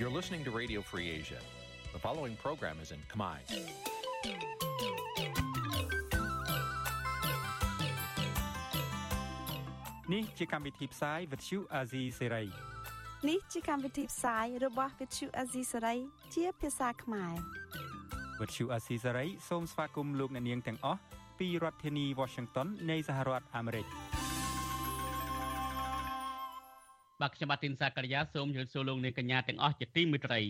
You're listening to Radio Free Asia. The following program is in Khmer. នេះជាកម្មវិធីផ្សាយ Vuthu Azizi Serai នេះជាកម្មវិធីផ្សាយរបស់ Vuthu Azizi Serai ជាភាសាខ្មែរ Vuthu Azizi Serai សូមស្វាគមន៍លោកអ្នកនាងទាំងអស់ពីរដ្ឋធានី Washington នៃសហរដ្ឋអាមេរិក បាទខ្ញុំបាទទីនសាករិយាសូមជម្រាបសួរលោកអ្នកកញ្ញាទាំងអស់ជាទីមេត្រី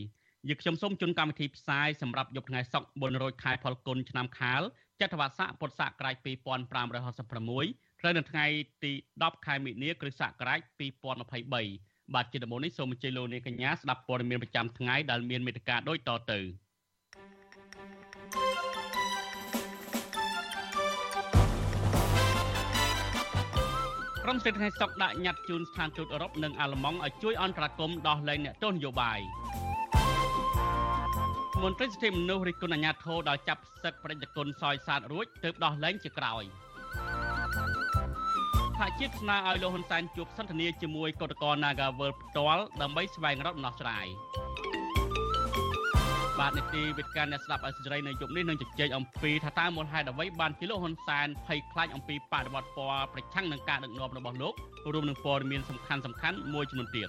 យើខ្ញុំសូមជូនកម្មវិធីផ្សាយសម្រាប់យប់ថ្ងៃសុក្រ400ខែផលគុណឆ្នាំខាលចត្វាស័កពុទ្ធសករាជ2566ត្រូវនៅថ្ងៃទី10ខែមិនិនាគ្រិស្តសករាជ2023បាទជាដំបូងនេះសូមអញ្ជើញលោកអ្នកកញ្ញាស្ដាប់ព័ត៌មានប្រចាំថ្ងៃដែលមានមេត្តាដូចតទៅ ក្រុមស្រីថ្ងៃសុកដាក់ញត្តិជូនស្ថានទូតអឺរ៉ុបនិងអាល្លឺម៉ង់ឲ្យជួយអន្តរាគមន៍ដោះលែងអ្នកទោសនយោបាយមន្ត្រីសិទ្ធិមនុស្សរិះគន់អាជ្ញាធរដល់ចាប់សឹកប្រតិជនសយសាទរួចទើបដោះលែងជាក្រោយសហជាតិស្នើឲ្យលោកហ៊ុនសែនជួបសន្ទនាជាមួយកតកោ Nagawal ផ្ទាល់ដើម្បីស្វែងរកដំណោះស្រាយ បាទនីតិវិទ្យាអ្នកស្ដាប់អសិរ័យនៅយប់នេះនឹងជជែកអំពីថាតើមូលហេតុអ្វីបានជាលោកហ៊ុនសែនភ័យខ្លាចអំពីបដិវត្តពណ៌ប្រឆាំងនឹងការដឹកនាំរបស់លោករួមនឹងព័ត៌មានសំខាន់សំខាន់មួយចំនួនទៀត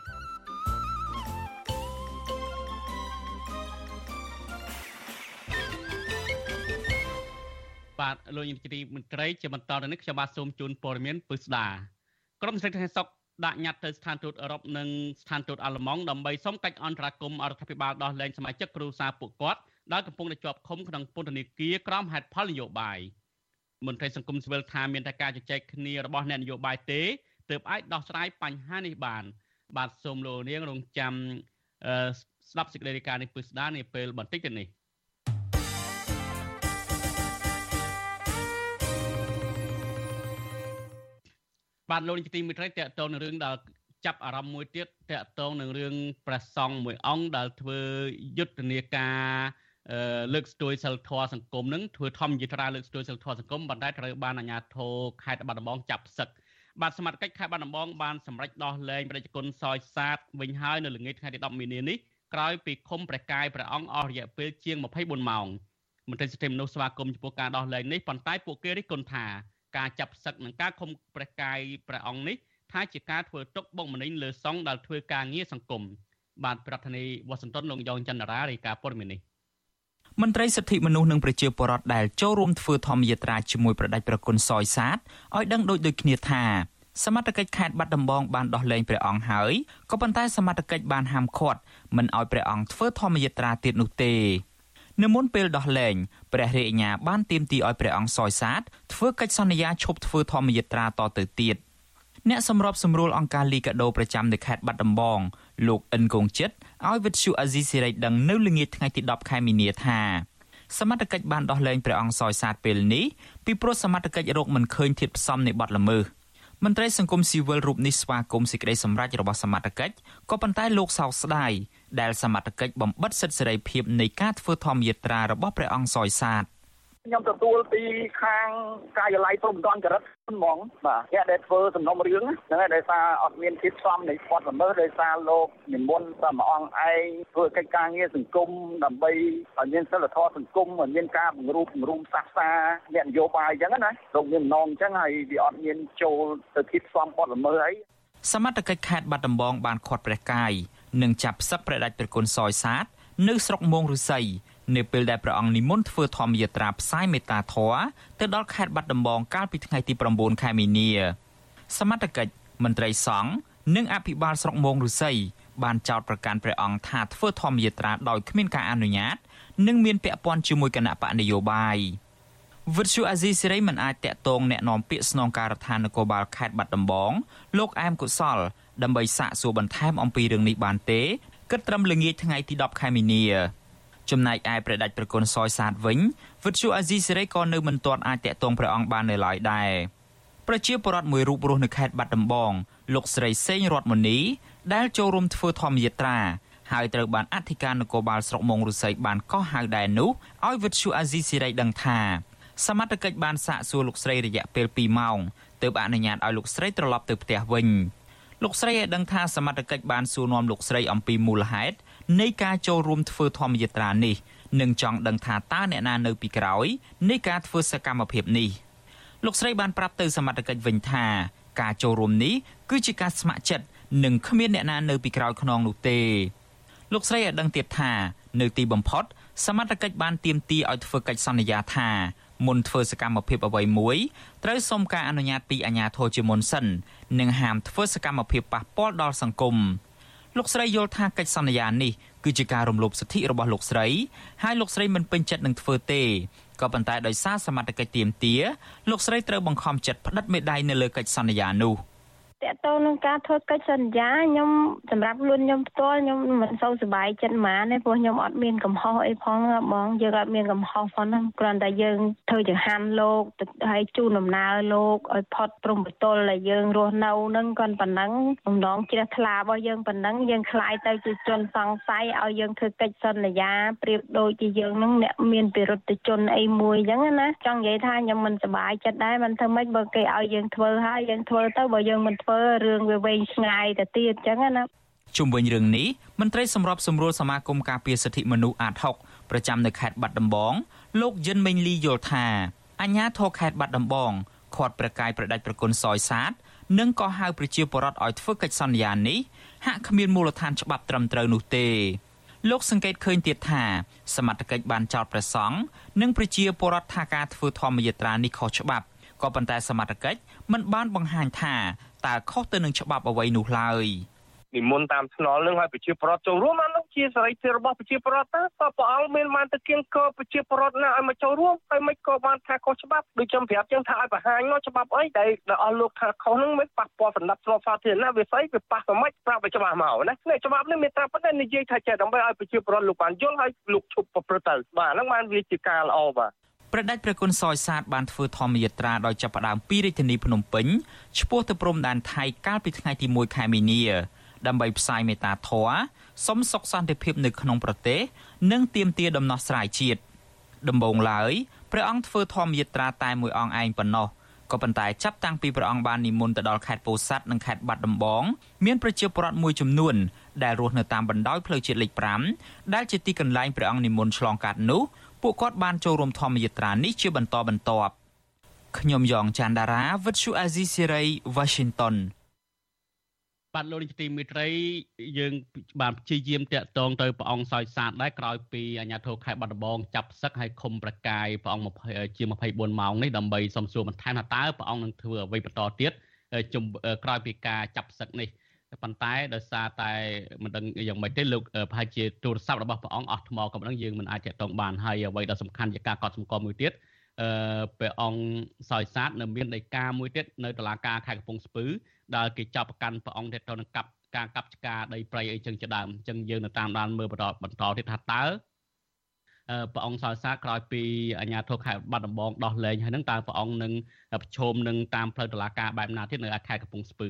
បាទលោកនាយកទីមន្ត្រីជាបន្តទៅនេះខ្ញុំបាទសូមជូនព័ត៌មានពិស្ដាក្រុមស្រីថ្ងៃសុក ដាក់ញត្តិទៅស្ថានទូតអឺរ៉ុបនិងស្ថានទូតអាល្លឺម៉ង់ដើម្បីសុំកិច្ចអន្តរាគមន៍រដ្ឋាភិបាលដោះលែងសមាជិកគ្រួសារពួកគាត់ដែលកំពុងតែជាប់ឃុំក្នុងពន្ធនាគារក្រោមហេតុផលនយោបាយមន្ត្រីសង្គមស៊ីវិលថាមានតែការជជែកគ្នារបស់អ្នកនយោបាយទេទើបអាចដោះស្រាយបញ្ហានេះបាន បាទសូមលោកនាងរងចាំស្ដាប់សេចក្តីរាយការណ៍នេះពិស្ដានាពេលបន្តិចទៅនេះ បាទលោកនាយកទីមេត្រីតកតងនឹងរឿងដែលចាប់អារម្មណ៍មួយទៀតតកតងនឹងរឿងប្រសង់មួយអង្គដែលធ្វើយុទ្ធនាការលើកស្ទួយសិលធម៌សង្គមនឹងធ្វើធម្មយិត្រាលើកស្ទួយសិលធម៌សង្គមប៉ុន្តែត្រូវបានអាជ្ញាធរខេត្តបាត់ដំបងចាប់ផ្សឹកបាទសមត្ថកិច្ចខេត្តបាត់ដំបងបានសម្រេចដោះលែងប្រជាជនសយសាទវិញហើយនៅល្ងាចថ្ងៃទី10មីនានេះក្រោយពីឃុំព្រះកាយព្រះអង្គអស់រយៈពេលជាង24ម៉ោងមន្ត្រីសិទ្ធិមនុស្សស្វាគមន៍ចំពោះការដោះលែងនេះប៉ុន្តែពួកគេរិះគន់ថា ការចាប់សឹកនិងការឃុំព្រះកាយព្រះអង្គនេះថាជាការធ្វើទុកបុកម្នេញលើសង្ឃដែលធ្វើការងារសង្គមបាទប្រធានាធិបតីវ៉ាស៊ីនតោនលោកយ៉ងច័ន្ទរារាយការណ៍ព័ត៌មាននេះមន្ត្រីសិទ្ធិមនុស្សនិងប្រជាពលរដ្ឋដែលចូលរួមធ្វើធម្មយាត្រាជាមួយប្រដេចប្រគុណសយសាទឲ្យដឹងដូចដូចគ្នាថាសមត្ថកិច្ចខេត្តបាត់ដំបងបានដោះលែងព្រះអង្គហើយក៏ប៉ុន្តែសមត្ថកិច្ចបានហាមឃាត់មិនឲ្យព្រះអង្គធ្វើធម្មយាត្រាទៀតនោះទេ នៅមុនពេលដោះលែងព្រះរាជអាជ្ញាបានទាមទារឲ្យព្រះអង្គសយសាទធ្វើកិច្ចសន្យាឈប់ធ្វើធម្មយាត្រាតទៅទៀតអ្នកសម្របសម្រួលអង្គការលីកាដូប្រចាំនៅខេត្តបាត់ដំបងលោកអិនកងចិត្តឲ្យវិទ្យុអាស៊ីសេរីដឹងនៅល្ងាចថ្ងៃទី10ខែមីនាថាសមត្ថកិច្ចបានដោះលែងព្រះអង្គសយសាទពេលនេះពីព្រោះសមត្ថកិច្ចរកមិនឃើញធាតុផ្សំនៃបទល្មើស មន្ត្រីសង្គមស៊ីវិលរូបនេះស្វាគមន៍សេចក្តីសម្រេចរបស់សមត្ថកិច្ចក៏ប៉ុន្តែលោកសោកស្ដាយដែលសមត្ថកិច្ចបំបិតសិទ្ធិសេរីភាពនៃការធ្វើធម្មយាត្រារបស់ព្រះអង្គសយសាទ ខ្ញុំទទួលពីខាងកាយឡ័យព្រំដនចរិតហ្មងបាទអ្នកដែលធ្វើសំណុំរឿងហ្នឹងហើយដោយសារអត់មានភាពស្សំនៃស្ពតល្មើសដោយសារលោកនិមន្តតែមួយអង្គឯងធ្វើកិច្ចការងារសង្គមដើម្បីឲ្យមានសិលធម៌សង្គមឲ្យមានការបង្រួបបង្រួមសាសនាអ្នកនយោបាយអញ្ចឹងណាលោកមានម្ដងអញ្ចឹងហើយវាអត់មានចូលទៅភាពស្សំស្ពតល្មើសអីសមត្ថកិច្ចខេត្តបាត់ដំបងបានខាត់ព្រះកាយនិងចាប់ផ្សឹកព្រះដាច់ព្រះគុណសយសាទនៅស្រុកមងរុស័យ នៅពេលដែលព្រះអង្គនិមន្តធ្វើធម្មយាត្រាផ្សាយមេត្តាធម៌ទៅដល់ខេត្តបាត់ដំបងកាលពីថ្ងៃទី9ខែមីនាសមត្ថកិច្ចមន្ត្រីសង្ឃនិងអភិបាលស្រុកមងរុស័យបានចោទប្រកាន់ព្រះអង្គថាធ្វើធម្មយាត្រាដោយគ្មានការអនុញ្ញាតនិងមានពាក់ព័ន្ធជាមួយគណៈបកនយោបាយវិទ្យុអាស៊ីសេរីមិនអាចតាក់ទងแนะនាំពាក្យស្នងការដ្ឋាននគរបាលខេត្តបាត់ដំបងលោកអែមកុសលដើម្បីសាកសួរបន្ថែមអំពីរឿងនេះបានទេគិតត្រឹមល្ងាចថ្ងៃទី10ខែមីនា ចំណែកឯព្រះដាច់ប្រគុណសយសាទវិញវិទ្យុអាស៊ីសេរីក៏នៅមិនទាន់អាចតាក់ទងព្រះអង្គបាននៅឡើយដែរប្រជាពលរដ្ឋមួយរូបរស់នៅខេត្តបាត់ដំបងលោកស្រីសេងរតមនីដែលចូលរួមធ្វើធម្មយាត្រាហើយត្រូវបានអធិការនគរបាលស្រុកមងរុស័យបានកោះហៅដែរនោះឲ្យវិទ្យុអាស៊ីសេរីដឹងថាសមត្ថកិច្ចបានសាកសួរលោកស្រីរយៈពេល2ម៉ោងទើបអនុញ្ញាតឲ្យលោកស្រីត្រឡប់ទៅផ្ទះវិញលោកស្រីឲ្យដឹងថាសមត្ថកិច្ចបានសួរនាំលោកស្រីអំពីមូលហេតុ នៃការចូលរួមធ្វើធម្មយាត្រានេះនិងចង់ដឹងថាតើអ្នកណានៅពីក្រោយនៃការធ្វើសកម្មភាពនេះលោកស្រីបានប្រាប់ទៅសមត្ថកិច្ចវិញថាការចូលរួមនេះគឺជាការស្ម័គ្រចិត្តនិងគ្មានអ្នកណានៅពីក្រោយខ្នងនោះទេលោកស្រីឲ្យដឹងទៀតថានៅទីបំផុត សមត្ថកិច្ចបានទាមទារឲ្យធ្វើកិច្ចសន្យាថាមុនធ្វើសកម្មភាពអ្វីមួយត្រូវសុំការអនុញ្ញាតពីអាជ្ញាធរជាមុនសិននិងហាមធ្វើសកម្មភាពប៉ះពាល់ដល់សង្គម លោកស្រីយល់ថាកិច្ចសន្យានេះគឺជាការរំលោភសិទ្ធិរបស់លោកស្រីហើយលោកស្រីមិនពេញចិត្តនឹងធ្វើទេក៏ប៉ុន្តែដោយសារសមត្ថកិច្ចទាមទារលោកស្រីត្រូវបង្ខំចិត្តផ្តិតមេដាយនៅលើកិច្ចសន្យានោះ។ តកតងនឹងការធ្វើកិច្ចសន្យាខ្ញុំសម្រាប់ខ្លួនខ្ញុំផ្ទាល់ខ្ញុំមិនសូវសប្បាយចិត្តហ្មងទេព្រោះខ្ញុំអត់មានកំហុសអីផងបងយើងអត់មានកំហុសផងហ្នឹងគ្រាន់តែយើងធ្វើចង្ហាន់លោកហើយជូនដំណើរលោកឲ្យផុតព្រំប្រទល់ដែលយើងរស់នៅហ្នឹងគាត់ប៉ុណ្ណឹងបំណងជ្រះថ្លារបស់យើងប៉ុណ្ណឹងយើងខ្លាយទៅជាជនសង្ស័យឲ្យយើងធ្វើកិច្ចសន្យាប្រៀបដូចជាយើងហ្នឹងអ្នកមានពិរុទ្ធជនអីមួយអញ្ចឹងណាចង់និយាយថាខ្ញុំមិនសប្បាយចិត្តដែរមិនធ្វើម៉េចបើគេឲ្យយើងធ្វើហើយយើងធ្វើទៅបើយើងមិនធ្វើធ្វើរឿងវាវែងឆ្ងាយទៅទៀតអញ្ចឹងណាជុំវិញរឿងនេះមន្ត្រីសម្របសម្រួលសមាគមការពារសិទ្ធិមនុស្សអាត6ប្រចាំនៅខេត្តបាត់ដំបងលោកយិនមេងលីយល់ថាអញ្ញាធរខេត្តបាត់ដំបងខាត់ប្រកាយប្រដាច់ប្រគុណសយសាទនិងក៏ហៅប្រជាពលរដ្ឋឲ្យធ្វើកិច្ចសន្យានេះហាក់គ្មានមូលដ្ឋានច្បាប់ត្រឹមត្រូវនោះទេលោកសង្កេតឃើញទៀតថាសមត្ថកិច្ចបានចោទព្រះសង្ឃនិងប្រជាពលរដ្ឋថាការធ្វើធម្មយាត្រានេះខុសច្បាប់ ក៏ប៉ុន្តែសមត្ថកិច្ចមិនបានបង្ហាញថាតើខុសទៅនឹងច្បាប់អ្វីនោះឡើយនិមន្តតាមស្នល់នឹងឲ្យប្រជាប្រដ្ឋចូលរួមអានោះជាសេរីភាពរបស់ប្រជាប្រដ្ឋទៅក៏ព្រះអង្គមានបានទៅគៀងគរប្រជាប្រដ្ឋណាឲ្យមកចូលរួមហើយមិនក៏បានថាខុសច្បាប់ដូចខ្ញុំប្រាប់ចឹងថាឲ្យបង្ហាញមកច្បាប់អីដែលអស់លោកថាខុសនឹងមិនប៉ះពាល់សម្ដាប់ស្របសាធារណៈវាស្អីវាប៉ះទៅមិនប្រាប់ឲ្យច្បាស់មកណានេះច្បាប់នេះមានត្រាប់ប៉ុន្តែនិយាយថាចេះដើម្បីឲ្យប្រជាប្រដ្ឋលោកបានយល់ហើយលោកឈប់ប្រព្រឹត្តទៅបាទហ្នឹងបានវាជាការល្អបាទ ព្រះដេចព្រះគុណសោយសាទបានធ្វើធម្មយាត្រាដោយចាប់ផ្ដើមពីរាជធានីភ្នំពេញឆ្ពោះទៅព្រំដែនថៃកាលពីថ្ងៃទី1ខែមីនាដើម្បីផ្សាយមេត្តាធម៌សុំសុខសន្តិភាពនៅក្នុងប្រទេសនិងទាមទារដំណោះស្រាយជាតិដំបូងឡើយព្រះអង្គធ្វើធម្មយាត្រាតែមួយអង្គឯងប៉ុណ្ណោះក៏ប៉ុន្តែចាប់តាំងពីព្រះអង្គបាននិមន្តទៅដល់ខេត្តពោធិ៍សាត់និងខេត្តបាត់ដំបងមានប្រជាពលរដ្ឋមួយចំនួនដែលរស់នៅតាមបណ្ដោយផ្លូវជាតិលេខ5ដែលជាទីកន្លែងព្រះអង្គនិមន្តឆ្លងកាត់នោះ ពួកគាត់បានចូលរួមធម្មយាត្រានេះជាបន្តបន្ទាប់ខ្ញុំយ៉ងច័ន្ទដារាវិទ្យុអាស៊ីសេរី Washington បាទលោកនាយកទីមេត្រីយើងបានព្យាយាមតាក់ទងទៅព្រះអង្គសោយសាទដែរក្រោយពីអាជ្ញាធរខេត្តបាត់ដំបងចាប់សឹកឲ្យឃុំប្រកាយព្រះអង្គជា24ម៉ោងនេះដើម្បីសំសួរបន្ថែមថាតើព្រះអង្គនឹងធ្វើអ្វីបន្តទៀតជុំក្រោយពីការចាប់សឹកនេះ ប៉ុន្តែដោយសារតែមិនដឹងយ៉ាងម៉េចទេលោកប្រហែលជាទូរស័ព្ទរបស់ព្រះអង្គអស់ថ្មក៏ប៉ុណ្ណឹងយើងមិនអាចតាក់ទងបានហើយអ្វីដ៏សំខាន់ជាការកត់សម្គាល់មួយទៀតអឺព្រះអង្គសោយសាទនៅមានដីកាមួយទៀតនៅតុលាការខេត្តកំពង់ស្ពឺដែលគេចាប់ប្រកាន់ព្រះអង្គទៀតទៅនឹងកាប់ការកាប់ឆ្ការដីព្រៃអីចឹងជាដើមអញ្ចឹងយើងនៅតាមដានមើលបន្តបន្តទៀតថាតើព្រះអង្គសោយសាទក្រោយពីអាជ្ញាធរខេត្តបាត់ដំបងដោះលែងហើយនឹងតើព្រះអង្គនឹងប្រឈមនឹងតាមផ្លូវតុលាការបែបណាទៀតនៅខេត្តកំពង់ស្ពឺ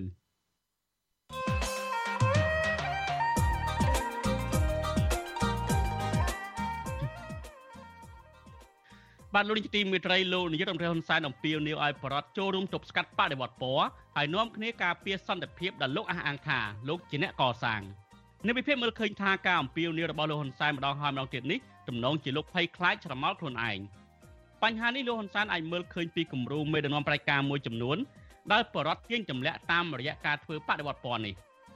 បាទលោកនាយកទីមេត្រីលោកនាយករដ្ឋមន្ត្រីហ៊ុនសែនអំពាវនាវឲ្យបរដ្ឋចូលរួមទប់ស្កាត់បដិវត្តពណ៌ហើយនាំគ្នាការពារសន្តិភាពដែលលោកអះអាងថាលោកជាអ្នកកសាងនៅវិភាគមើលឃើញថាការអំពាវនាវរបស់លោកហ៊ុនសែនម្ដងហើយម្ដងទៀតនេះទំនងជាលោកភ័យខ្លាចច្រមល់ខ្លួនឯងបញ្ហានេះលោកហ៊ុនសែនអាចមើលឃើញពីគំរូមេដឹកនាំប្រតិការមួយចំនួនដែលបរដ្ឋទាញចម្លាក់តាមរយៈការធ្វើបដិវត្តពណ៌នេះ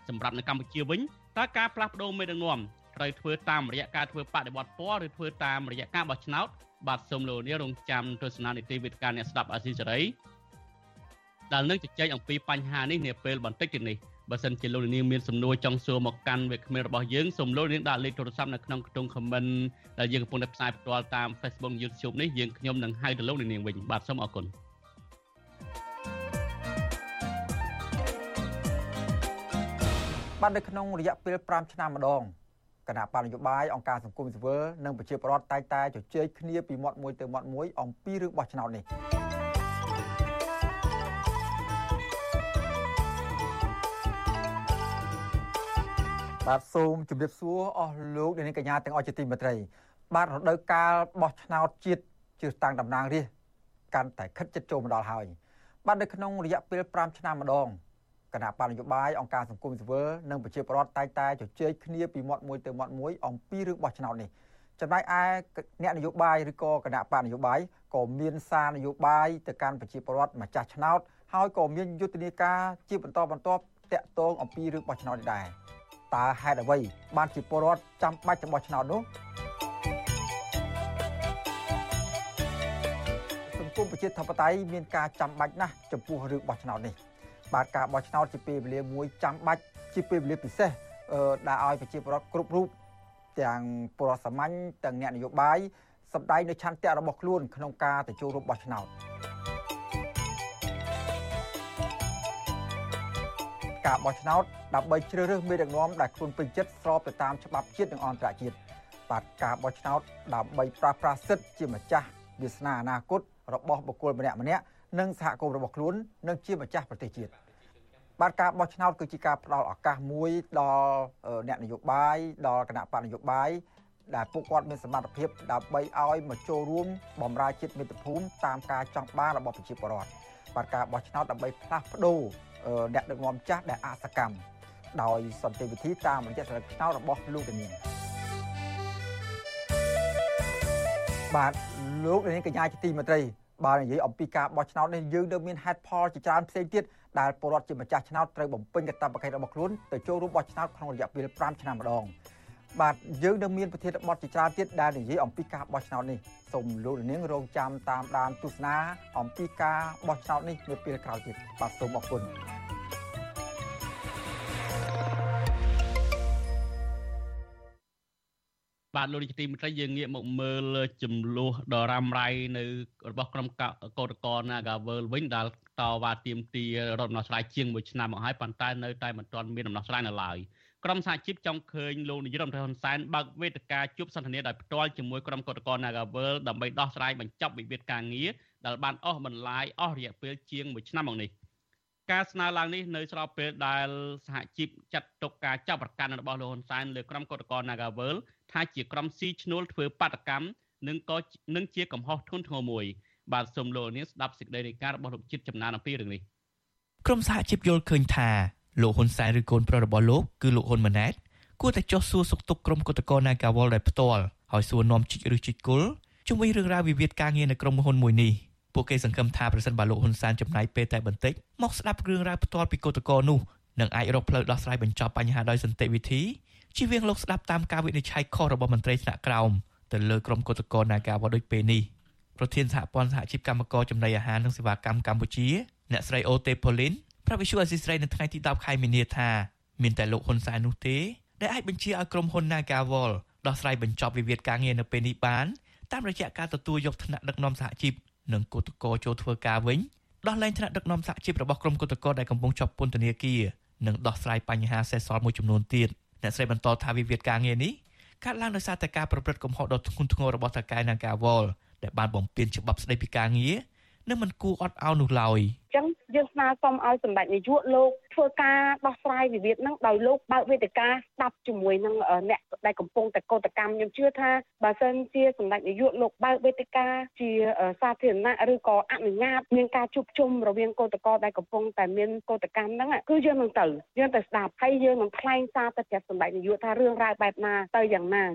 សម្រាប់នៅកម្ពុជាវិញតើការផ្លាស់ប្ដូរមេដឹកនាំ ត្រូវធ្វើតាមរយៈការធ្វើបដិវត្តពណ៌ឬធ្វើតាមរយៈការបោះឆ្នោតបាទសូមលោកនាងរងចាំទស្សនានីតិវិទ្យាអ្នកស្ដាប់អាស៊ីសេរីដែលនឹងជជែកអំពីបញ្ហានេះនាពេលបន្តិចទៀតនេះបើសិនជាលោកនាងមានសំណួរចង់សួរមកកាន់វេទិការបស់យើងសូមលោកនាងដាក់លេខទូរស័ព្ទនៅក្នុងខ្ទង់ comment ដែលយើងកំពុងតែផ្សាយផ្ទាល់តាម Facebook YouTube នេះយើងខ្ញុំនឹងហៅទៅលោកនាងវិញបាទសូមអរគុណបាទនៅក្នុងរយៈពេល5ឆ្នាំម្ដង គណៈបកនយោបាយអង្គការសង្គមស៊ីវិលនិងប្រជាពលរដ្ឋតែងតែជជែកគ្នាពីមាត់មួយទៅមាត់មួយអំពីរឿងបោះឆ្នោតនេះបាទសូមជម្រាបសួរអស់លោកអ្នកនាងកញ្ញាទាំងអស់ជាទីមេត្រី បាទរដូវកាលបោះឆ្នោតជាតិជឿតាំងតំណាងរាស្ត្រកាន់តែខិតជិតចូលមកដល់ហើយបាទនៅក្នុងរយៈពេល5ឆ្នាំម្ដង គគណៈបណ្ឌនយោបាយអង្គការសង្គមស៊ីវិលនិងប្រជាពលរដ្ឋតែងតែជជែកគ្នាពីមាត់មួយទៅមាត់មួយអំពីរឿងបោះឆ្នោតនេះចំណែកឯអ្នកនយោបាយឬក៏គណៈបកនយោបាយក៏មានសារនយោបាយទៅកាន់ប្រជាពលរដ្ឋម្ចាស់ឆ្នោតហើយក៏មានយុទ្ធនាការជាបន្តបន្ទាប់តាក់ទងអំពីរឿងបោះឆ្នោតនេះដែរតើហេតុអ្វីបានជាពលរដ្ឋចាំបាច់ទៅបោះឆ្នោតនោះសង្គមប្រជាធិបតេយ្យមានការចាំបាច់ណាស់ចំពោះរឿងបោះឆ្នោតនេះ បាទការបោះឆ្នោតជាពេលវេលាមួយចាំបាច់ជាពេលវេលាពិសេសដែលឲ្យប្រជាពលរដ្ឋគ្រប់រូបទាំងពលរដ្ឋសាមញ្ញទាំងអ្នកនយោបាយសម្ដែងនៅឆន្ទៈរបស់ខ្លួនក្នុងការទៅចូលរួមបោះឆ្នោតការបោះឆ្នោតដើម្បីជ្រើសរើសមេដឹកនាំដែលខ្លួនពេញចិត្តស្របទៅតាមច្បាប់ជាតិនិងអន្តរជាតិបាទការបោះឆ្នោតដើម្បីប្រាស្រ័យសិទ្ធិជាម្ចាស់វាសនាអនាគតរបស់បុគ្គលម្នាក់ម្នាក់ និងសហគមន៍របស់ខ្លួននិងជាម្ចាស់ប្រទេសជាតិបាទការបោះឆ្នោតគឺជាការផ្ដល់ឱកាសមួយដល់អ្នកនយោបាយដល់គណៈបកនយោបាយដែលពួកគាត់មានសមត្ថភាពដើម្បីឲ្យមកចូលរួមបម្រើជាតិមាតុភូមិតាមការចង់បានរបស់ប្រជាពលរដ្ឋបាទការបោះឆ្នោតដើម្បីផ្លាស់ប្ដូរអ្នកដឹកនាំចាស់ដែលអសកម្មដោយសន្តិវិធីតាមរយៈសិលឹកឆ្នោតរបស់លោកដានីបាទលោកដានីកញ្ញាជាទីមេត្រី បើនិយាយអំពីការបោះឆ្នោតនេះយើងនៅមានហេតុផលជាច្រើនផ្សេងទៀតដែលពលរដ្ឋជាម្ចាស់ឆ្នោតត្រូវបំពេញកាតព្វកិច្ចរបស់ខ្លួនទៅចូលរួមបោះឆ្នោតក្នុងរយៈពេល5ឆ្នាំម្ដងបាទយើងនៅមានប្រធានបទជាច្រើនទៀតដែលនិយាយអំពីការបោះឆ្នោតនេះសូមលោកនាងរងចាំតាមដានទស្សនាអំពីការបោះឆ្នោតនេះនៅពេលក្រោយទៀតបាទសូមអរគុណ បាទលោកនាយកទីមេត្រីយើងងាកមកមើលចំនួនដ៏រ៉ាំរ៉ៃនៅរបស់ក្រុមកោតក្រ Nagavel វិញដែលតវ៉ាទាមទាររដ្ឋដំណោះស្រាយជាង1ឆ្នាំមកហើយប៉ុន្តែនៅតែមិនទាន់មានដំណោះស្រាយនៅឡើយក្រមសហជីពចង់ឃើញលោកនាយរដ្ឋមន្ត្រីហ៊ុនសែនបើកវេទិកាជួបសន្ទនាដោយផ្ទាល់ជាមួយក្រុមកោតក្រ Nagavel ដើម្បីដោះស្រាយបញ្ចប់វិវាទការងារដែលបានអស់បន្លាយអស់រយៈពេលជាង1ឆ្នាំមកនេះការស្នើឡើងនេះនៅស្របពេលដែលសហជីពចាត់ទុកការចាប់ប្រកាន់របស់លោកហ៊ុនសែនលើក្រុមកោតក្រ Nagavel ថាជាក្រុមស៊ីឈ្នួលធ្វើបាតកម្មនិងក៏នឹងជាកំហុសធ្ងន់ធ្ងរមួយបាទសូមលោកនាងស្ដាប់សេចក្តីរាយការណ៍របស់លោកជាតិចំណានអំពីរឿងនេះក្រុមសហជីពយល់ឃើញថាលោកហ៊ុនសែនឬកូនប្រុសរបស់លោកគឺលោកហ៊ុនម៉ាណែតគួរតែចុះសួរសុខទុក្ខក្រុមកុតកោ Nagawal ដោយផ្ទាល់ហើយសួរនាំជីកឬជីកគល់ជុំវិញរឿងរ៉ាវវិវាទការងារនៅក្រុមហ៊ុនមួយនេះពួកគេសង្ឃឹមថាប្រសិនបើលោកហ៊ុនសែនចំណាយពេលតែបន្តិចមកស្ដាប់រឿងរ៉ាវផ្ទាល់ពីកុតកោនោះនឹងអាចរកផ្លូវដោះស្រាយបញ្ចប់បញ្ហាដោយសន្តិវិធី ជៀសវាងលោកស្ដាប់តាមការវិនិច្ឆ័យខុសរបស់មន្ត្រីថ្នាក់ក្រោមទៅលើក្រុមកុតកោ Nagawal ដូចពេលនេះប្រធានសហព័ន្ធសហជីពកម្មករចំណីអាហារនិងសេវាកម្មកម្ពុជាអ្នកស្រីអូតេប៉ូលីនប្រាប់វិសុអេស៊ីស្រីនៅថ្ងៃទី10ខែមីនាថាមានតែលោកហ៊ុនសែននោះទេដែលអាចបញ្ជាឲ្យក្រុមហ៊ុន Nagawal ដោះស្រាយបញ្ចប់វិវាទការងារនៅពេលនេះបានតាមរយៈការទទួលយកឋានៈដឹកនាំសហជីពនិងគឧតកោចូលធ្វើការវិញដោះលែងឋានៈដឹកនាំសហជីពរបស់ក្រុមគឧតកោដែលកំពុងជាប់ពន្ធនាគារនិងដោះស្រាយបញ្ហាសេសសល់មួយចំនួនទៀត អ្នកស្រីបន្តថាវិវាទការងារនេះកើតឡើងដោយសារតែការប្រព្រឹត្តកំហុសដ៏ធ្ងន់ធ្ងររបស់តកែ Nagawal ដែលបានបំពានច្បាប់ស្តីពីការងារ និងមិនគួរអត់ឱននោះឡើយអញ្ចឹងយើងស្នើសុំឲ្យសម្ដេចនាយកលោកធ្វើការដោះស្រាយវិវាទហ្នឹងដោយលោកបើកវេទិកាស្ដាប់ជាមួយនឹងអ្នកដែលកំពុងតែកោតកម្មខ្ញុំជឿថាបើសិនជាសម្ដេចនាយកលោកបើកវេទិកាជាសាធារណៈឬក៏អនុញ្ញាតមានការជួបជុំរវាងកោតក្រដែលកំពុងតែមានកោតកម្មហ្នឹងគឺយើងនឹងទៅយើងទៅស្ដាប់ហើយយើងនឹងថ្លែងសារទៅប្រាប់សម្ដេចនាយកថារឿងរ៉ាវបែបណាទៅយ៉ាងណា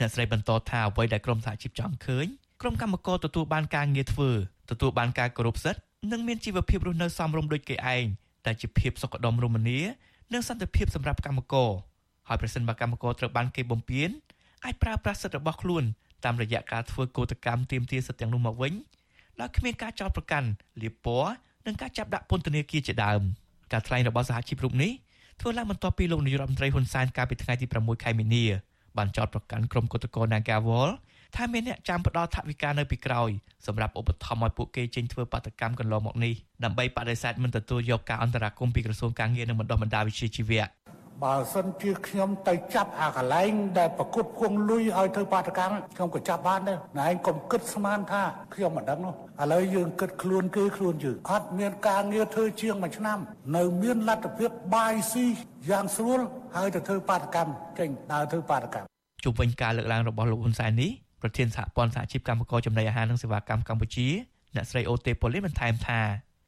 អ្នកស្រីបន្តថាអ្វីដែលក្រមសហជីពចង់ឃើញក្រុមកម្មករទទួលបានការងារធ្វើ ទទួលបានការគោរពសិទ្ធិនិងមានជីវភាពរស់នៅសមរម្យដូចគេឯងដែលជាភាពសុខដុមរមនានិងសន្តិភាពសម្រាប់កម្មករហើយប្រសិនបើកម្មករត្រូវបានគេបំពានអាចប្រើប្រាស់សិទ្ធិរបស់ខ្លួនតាមរយៈការធ្វើកោតកម្មទាមទារសិទ្ធិទាំងនោះមកវិញដោយគ្មានការចោទប្រកាន់លៀបពណ៌និងការចាប់ដាក់ពន្ធនាគារជាដើមការថ្លែងរបស់សហជីពរូបនេះធ្វើឡើងបន្ទាប់ពីលោកនាយរដ្ឋមន្ត្រីហ៊ុនសែនកាលពីថ្ងៃទី6ខែមីនាបានចោទប្រកាន់ក្រុមគឧតកោ Nagawal ថាមានអ្នកចាំផ្ដល់ថវិកានៅពីក្រោយសម្រាប់ឧបត្ថម្ភឲ្យពួកគេចេញធ្វើបាតកម្មកន្លងមកនេះដើម្បីបដិសេធមិនទទួលយកការអន្តរាគមន៍ពីក្រសួងការងារនិងបណ្ដុះបណ្ដាលវិជ្ជាជីវៈបើសិនជាខ្ញុំទៅចាប់អាកន្លែងដែលប្រគត់ភួងលុយឲ្យធ្វើបាតកម្មខ្ញុំក៏ចាប់បានដែរណែឯងកុំគិតស្មានថាខ្ញុំមិនដឹងនោះឥឡូវយើងគិតខ្លួនគេខ្លួនយើងអត់មានការងារធ្វើជាងមួយឆ្នាំ នៅមានលទ្ធភាពបាយស៊ីយ៉ាងស្រួលហើយទៅធ្វើបាតកម្មចេញដើរធ្វើបាតកម្មជុំវិញការលើកឡើងរបស់លោកហ៊ុនសែននេះ ប្រធានសហព័ន្ធសហជីពកម្មករចំណីអាហារនិងសេវាកម្មកម្ពុជាអ្នកស្រីអូតេប៉ូលីបន្ថែមថា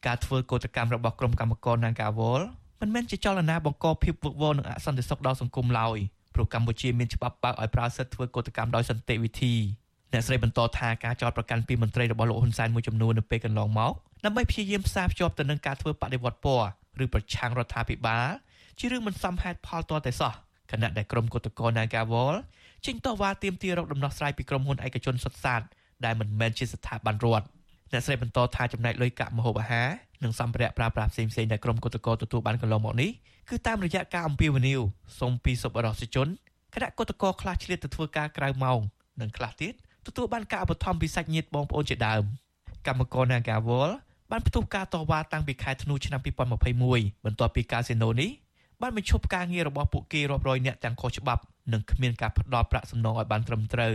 ការធ្វើកោតកម្មរបស់ក្រុមកម្មករ Nagawal មិនមែនជាចលនាបង្កភាពវឹកវរនិងអសន្តិសុខដល់សង្គមឡើយព្រោះកម្ពុជាមានច្បាប់បើកឲ្យប្រើសិទ្ធិធ្វើកោតកម្មដោយសន្តិវិធីអ្នកស្រីបន្តថាការចោទប្រកាន់ពីមន្ត្រីរបស់លោកហ៊ុនសែនមួយចំនួននៅពេលកន្លងមកដើម្បីព្យាយាមផ្សារភ្ជាប់ទៅនឹងការធ្វើបដិវត្តពណ៌ឬប្រឆាំងរដ្ឋាភិបាលជារឿងមិនសមហេតុផលទាល់តែសោះគណៈដែលក្រុមគឧតកោ Nagawal ចេញតវ៉ាទាមទាររកដំណោះស្រាយពីក្រុមហ៊ុនឯកជនសុទ្ធសាធដែលមិនមែនជាស្ថាប័នរដ្ឋអ្នកស្រីបន្តថាចំណែកលុយកាក់ម្ហូបអាហារនិងសម្ភារៈប្រើប្រាស់ផ្សេងៗដែលក្រុមគឧតកោទទួលបានកន្លងមកនេះគឺតាមរយៈការអំពាវនាវសូមពីសប្បុរសជនគណៈគឧតកោខ្លះឆ្លៀតទៅធ្វើការក្រៅម៉ោងនិងខ្លះទៀតទទួលបានការឧបត្ថម្ភពីសាច់ញាតិបងប្អូនជាដើមកម្មករ Nagawal បានផ្ទុះការតវ៉ាតាំងពីខែធ្នូឆ្នាំ2021បន្ទាប់ពីកាស៊ីណូនេះ បានបញ្ឈប់ការងាររបស់ពួកគេរាប់រយនាក់ទាំងខុសច្បាប់និងគ្មានការផ្ដល់ប្រាក់សំណងឲ្យបានត្រឹមត្រូវ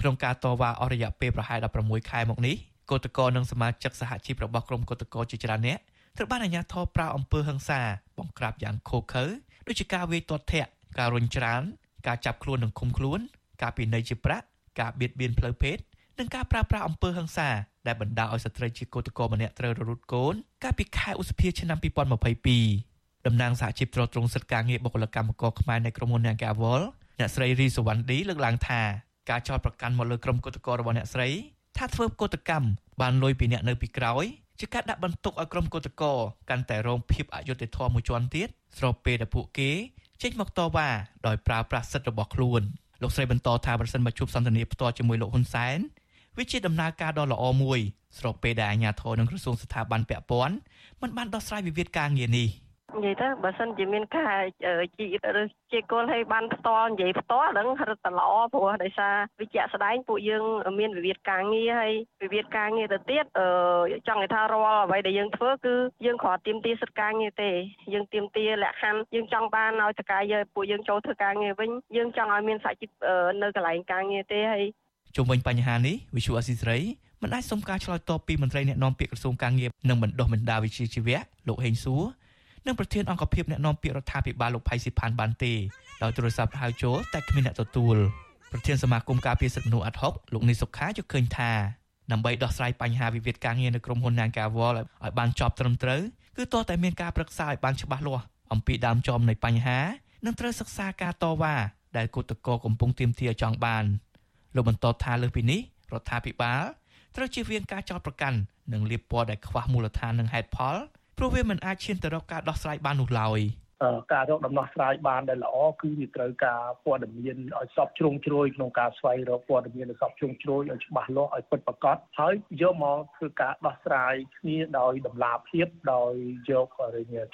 ក្នុងការតវ៉ាអស់រយៈពេលប្រហែល16ខែមកនេះគឧតកោនិងសមាជិកសហជីពរបស់ក្រុមគឧតកោជាច្រើនអ្នកត្រូវបានអាជ្ញាធរប្រើអំពើហិង្សាបង្ក្រាបយ៉ាងឃោរឃៅដូចជាការវាយទាត់ធាក់ការរុញច្រានការចាប់ខ្លួននិងឃុំខ្លួន ការពិន័យជាប្រាក់ការបៀតបៀនផ្លូវភេទនិងការប្រើប្រាស់អំពើហិង្សាដែលបណ្ដាលឲ្យស្ត្រីជាកោតក្រម្នាក់ត្រូវរលូតកូនកាលពីខែឧសភាឆ្នាំ2022 តំណាងសហជីពត្រួតត្រងសិទ្ធិការងារបុគ្គលិកកម្មករខ្មែរនៅក្រុមហ៊ុន Nagawal អ្នកស្រីរីសវណ្ណឌីលើកឡើងថាការចោទប្រកាន់មកលើក្រុមកោតក្ររបស់អ្នកស្រីថាធ្វើកោតកម្មបានលុយពីអ្នកនៅពីក្រោយជាការដាក់បន្ទុកឲ្យក្រុមកោតក្រកាន់តែរងភាពអយុត្តិធម៌មួយជាន់ទៀតស្របពេលដែលពួកគេចេញមកតវ៉ាដោយប្រើប្រាស់សិទ្ធិរបស់ខ្លួនលោកស្រីបន្តថាប្រសិនបើជួបសន្ទនាផ្ទាល់ជាមួយលោកហ៊ុនសែនវាជាដំណើរការដ៏ល្អមួយស្របពេលដែលអាជ្ញាធរនិងក្រសួងស្ថាប័នពាក់ព័ន្ធមិនបានដោះស្រាយវិវាទការងារនេះ និយាយទៅបើសិនជាមានការជីឬជាគោលឲ្យបានផ្ទាល់និយាយផ្ទាល់ហ្នឹងរត់តល្អព្រោះដោយសារវិជ្ជាស្ដែងពួកយើងមានវិវាទការងារហើយវិវាទការងារទៅទៀតអឺចង់និយាយថារាល់អ្វីដែលយើងធ្វើគឺយើងគ្រាន់ទៀមទាសិទ្ធិការងារទេយើងទៀមទាលក្ខខណ្ឌយើងចង់បានឲ្យតកាយពួកយើងចូលធ្វើការងារវិញយើងចង់ឲ្យមានសហជីពនៅកន្លែងការងារទេហើយជុំវិញបញ្ហានេះវិសុអស៊ីសេរីមិនអាចសុំការឆ្លើយតបពីមន្ត្រីអ្នកណែនាំពាក្យក្រសួងការងារនិងបណ្ដុះបណ្ដាវិជ្ជាជីវៈលោកហេងសួរ និងប្រធានអង្គភិបអ្នកណែនាំពាក្យរដ្ឋាភិបាលលោកផៃស៊ីផានបានទេដោយទូរស័ព្ទហៅចូលតែគ្មានអ្នកទទួលប្រធានសមាគមការពារសិទ្ធិមនុស្សអាត់ហុកលោកនីសុខាយល់ឃើញថាដើម្បីដោះស្រាយបញ្ហាវិវាទការងារនៅក្រុមហ៊ុន Nagawal ឲ្យបានចប់ត្រឹមត្រូវគឺតើតែមានការប្រឹក្សាឲ្យបានច្បាស់លាស់អំពីដើមចមនៃបញ្ហានិងត្រូវសិក្សាការតវ៉ាដែលគឧតកោកំពុងទាមទារចង់បានលោកបន្តថាលើសពីនេះរដ្ឋាភិបាលត្រូវជៀសវាងការចោទប្រកាន់និងលៀបពណ៌ដែលខ្វះមូលដ្ឋាននិងហេតុផល ព្រោះវាមិនអាចឈានទៅរកការដោះស្រាយបាននោះឡើយការរកដំណោះស្រាយបានដែលល្អគឺវាត្រូវការព័ត៌មានឲ្យសពជ្រុងជ្រោយក្នុងការស្វែងរកព័ត៌មានឲ្យសពជ្រុងជ្រោយឲ្យច្បាស់លាស់ឲ្យពិតប្រាកដហើយយកមកធ្វើការដោះស្រាយគ្នាដោយតម្លាភាពដោយយក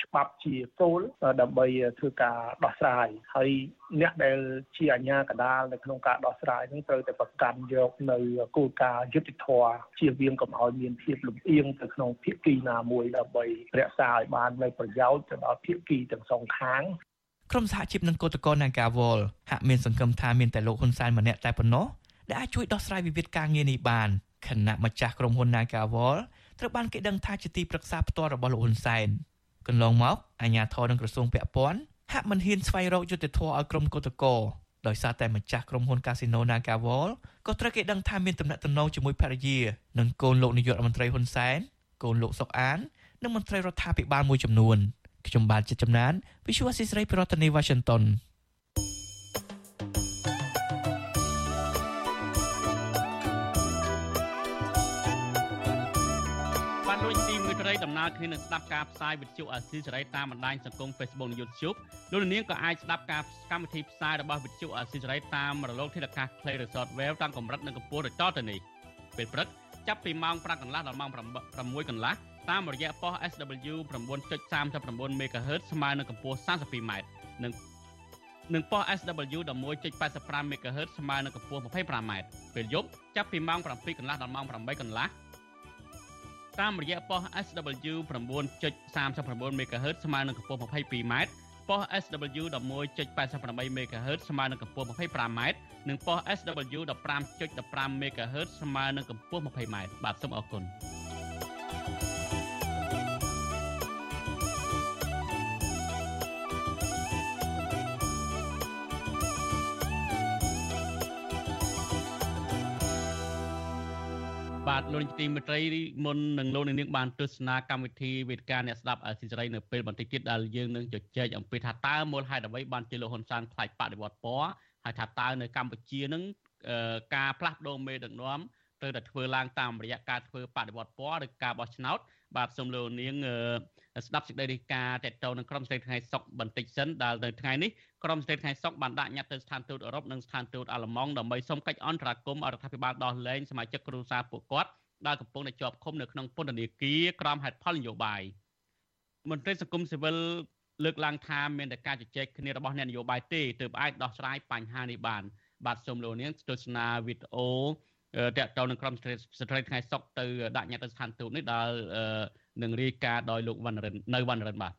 ច្បាប់ជាគោលដើម្បីធ្វើការដោះស្រាយហើយ អ្នកដែលជាអាជ្ញាកណ្ដាលនៅក្នុងការដោះស្រាយនេះត្រូវតែប្រកាន់យកនៅគោលការណ៍យុត្តិធម៌ជាវៀងកុំឲ្យមានភាពលំអៀងទៅក្នុងភាគីណាមួយដើម្បីរក្សាឲ្យបាននៅប្រយោជន៍ទៅដល់ភាគីទាំងសងខាងក្រុមសហជីពនិងគឧតកោ Nagawal ហាក់មានសង្ឃឹមថាមានតែលោកហ៊ុនសែនម្នាក់តែប៉ុណ្ណោះដែលអាចជួយដោះស្រាយវិវាទការងារនេះបានខណៈម្ចាស់ក្រុមហ៊ុន Nagawal ត្រូវបានគេដឹងថាជាទីប្រឹក្សាផ្ទាល់របស់លោកហ៊ុនសែនកន្លងមកអាជ្ញាធរនិងក្រសួងពាក់ព័ន្ធ ហាក់មិនហ៊ានស្វែងរកយុត្តិធម៌ឲ្យក្រុមកោតក្រដោយសារតែម្ចាស់ក្រុមហ៊ុន Casino Nagawal ក៏ត្រូវគេដឹងថាមានទំនាក់ទំនងជាមួយភរិយានិងកូនលោកនាយករដ្ឋមន្ត្រីហ៊ុនសែនកូនលោកសុកអាននិងមន្ត្រីរដ្ឋាភិបាលមួយចំនួនខ្ញុំបាទជាចំណាន Visual Assisray ប្រធានាទី Washington ណើរគ្នានឹងស្ដាប់ការផ្សាយវិទ្យុអាស៊ីសេរីតាមបណ្ដាញសង្គម Facebook និង YouTube លោកនាងក៏អាចស្ដាប់ការកម្មវិធីផ្សាយរបស់វិទ្យុអាស៊ីសេរីតាមរលកធាតុអាកាស Play Resort Wave តាមកម្រិតនិងកម្ពស់ដូចតទៅនេះពេលព្រឹកចាប់ពីម៉ោង5កន្លះដល់ម៉ោង6កន្លះតាមរយៈប៉ុស SW 9.39 MHz ស្មើនឹងកម្ពស់ 32m និងនិងប៉ុស SW 11.85 MHz ស្មើនឹងកម្ពស់ 25m ពេលយប់ចាប់ពីម៉ោង7កន្លះដល់ម៉ោង8កន្លះ តាមរយៈប៉ុស SW 9.39 MHz ស្មើនឹងកម្ពស់ 22m ប៉ុស SW 11.88 MHz ស្មើនឹងកម្ពស់ 25m និងប៉ុស SW 15.15 MHz ស្មើនឹងកម្ពស់ 20m បាទសូមអរគុណ ទលោកនាយកទីមេត្រីមុននឹងលោកនាងបានទស្សនាកម្មវិធីវេទិកាអ្នកស្ដាប់អសិរ័យនៅពេលបន្តិចទៀតដែលយើងនឹងជជែកអំពីថាតើមូលហេតុអ្វីបានជាលោកហ៊ុនសែនខ្លាចបដិវត្តពណ៌ហើយថាតើនៅកម្ពុជានឹងការផ្លាស់ប្ដូរមេដឹកនាំត្រូវតែធ្វើឡើងតាមរយៈការធ្វើបដិវត្តពណ៌ឬការបោះឆ្នោតបាទសូមលោកនាង ស្ដាប់សេចក្តីរាយការណ៍តេតតនៅក្រុមស្រីថ្ងៃសុកបន្តិចសិនដែលនៅថ្ងៃនេះក្រុមស្រីថ្ងៃសុកបានដាក់ញត្តិទៅស្ថានទូតអឺរ៉ុបនិងស្ថានទូតអាល្លឺម៉ង់ដើម្បីសុំកិច្ចអន្តរាគមន៍រដ្ឋាភិបាលដោះលែងសមាជិកគ្រួសារពួកគាត់ដែលកំពុងតែជាប់ឃុំនៅក្នុងពន្ធនាគារក្រោមហេតុផលនយោបាយមន្ត្រីសង្គមស៊ីវិលលើកឡើងថាមានតែការជជែកគ្នារបស់អ្នកនយោបាយទេទើបអាចដោះស្រាយបញ្ហានេះបានបាទសូមលោកនាងទស្សនាវីដេអូតកតទៅនឹងក្រុមស្ត្រីថ្ងៃសុកទៅដាក់ញត្តិទៅស្ថានទូតនេះដែល នឹងរាយការណ៍ដោយលោកវណ្ណរិននៅវណ្ណរិនបាទ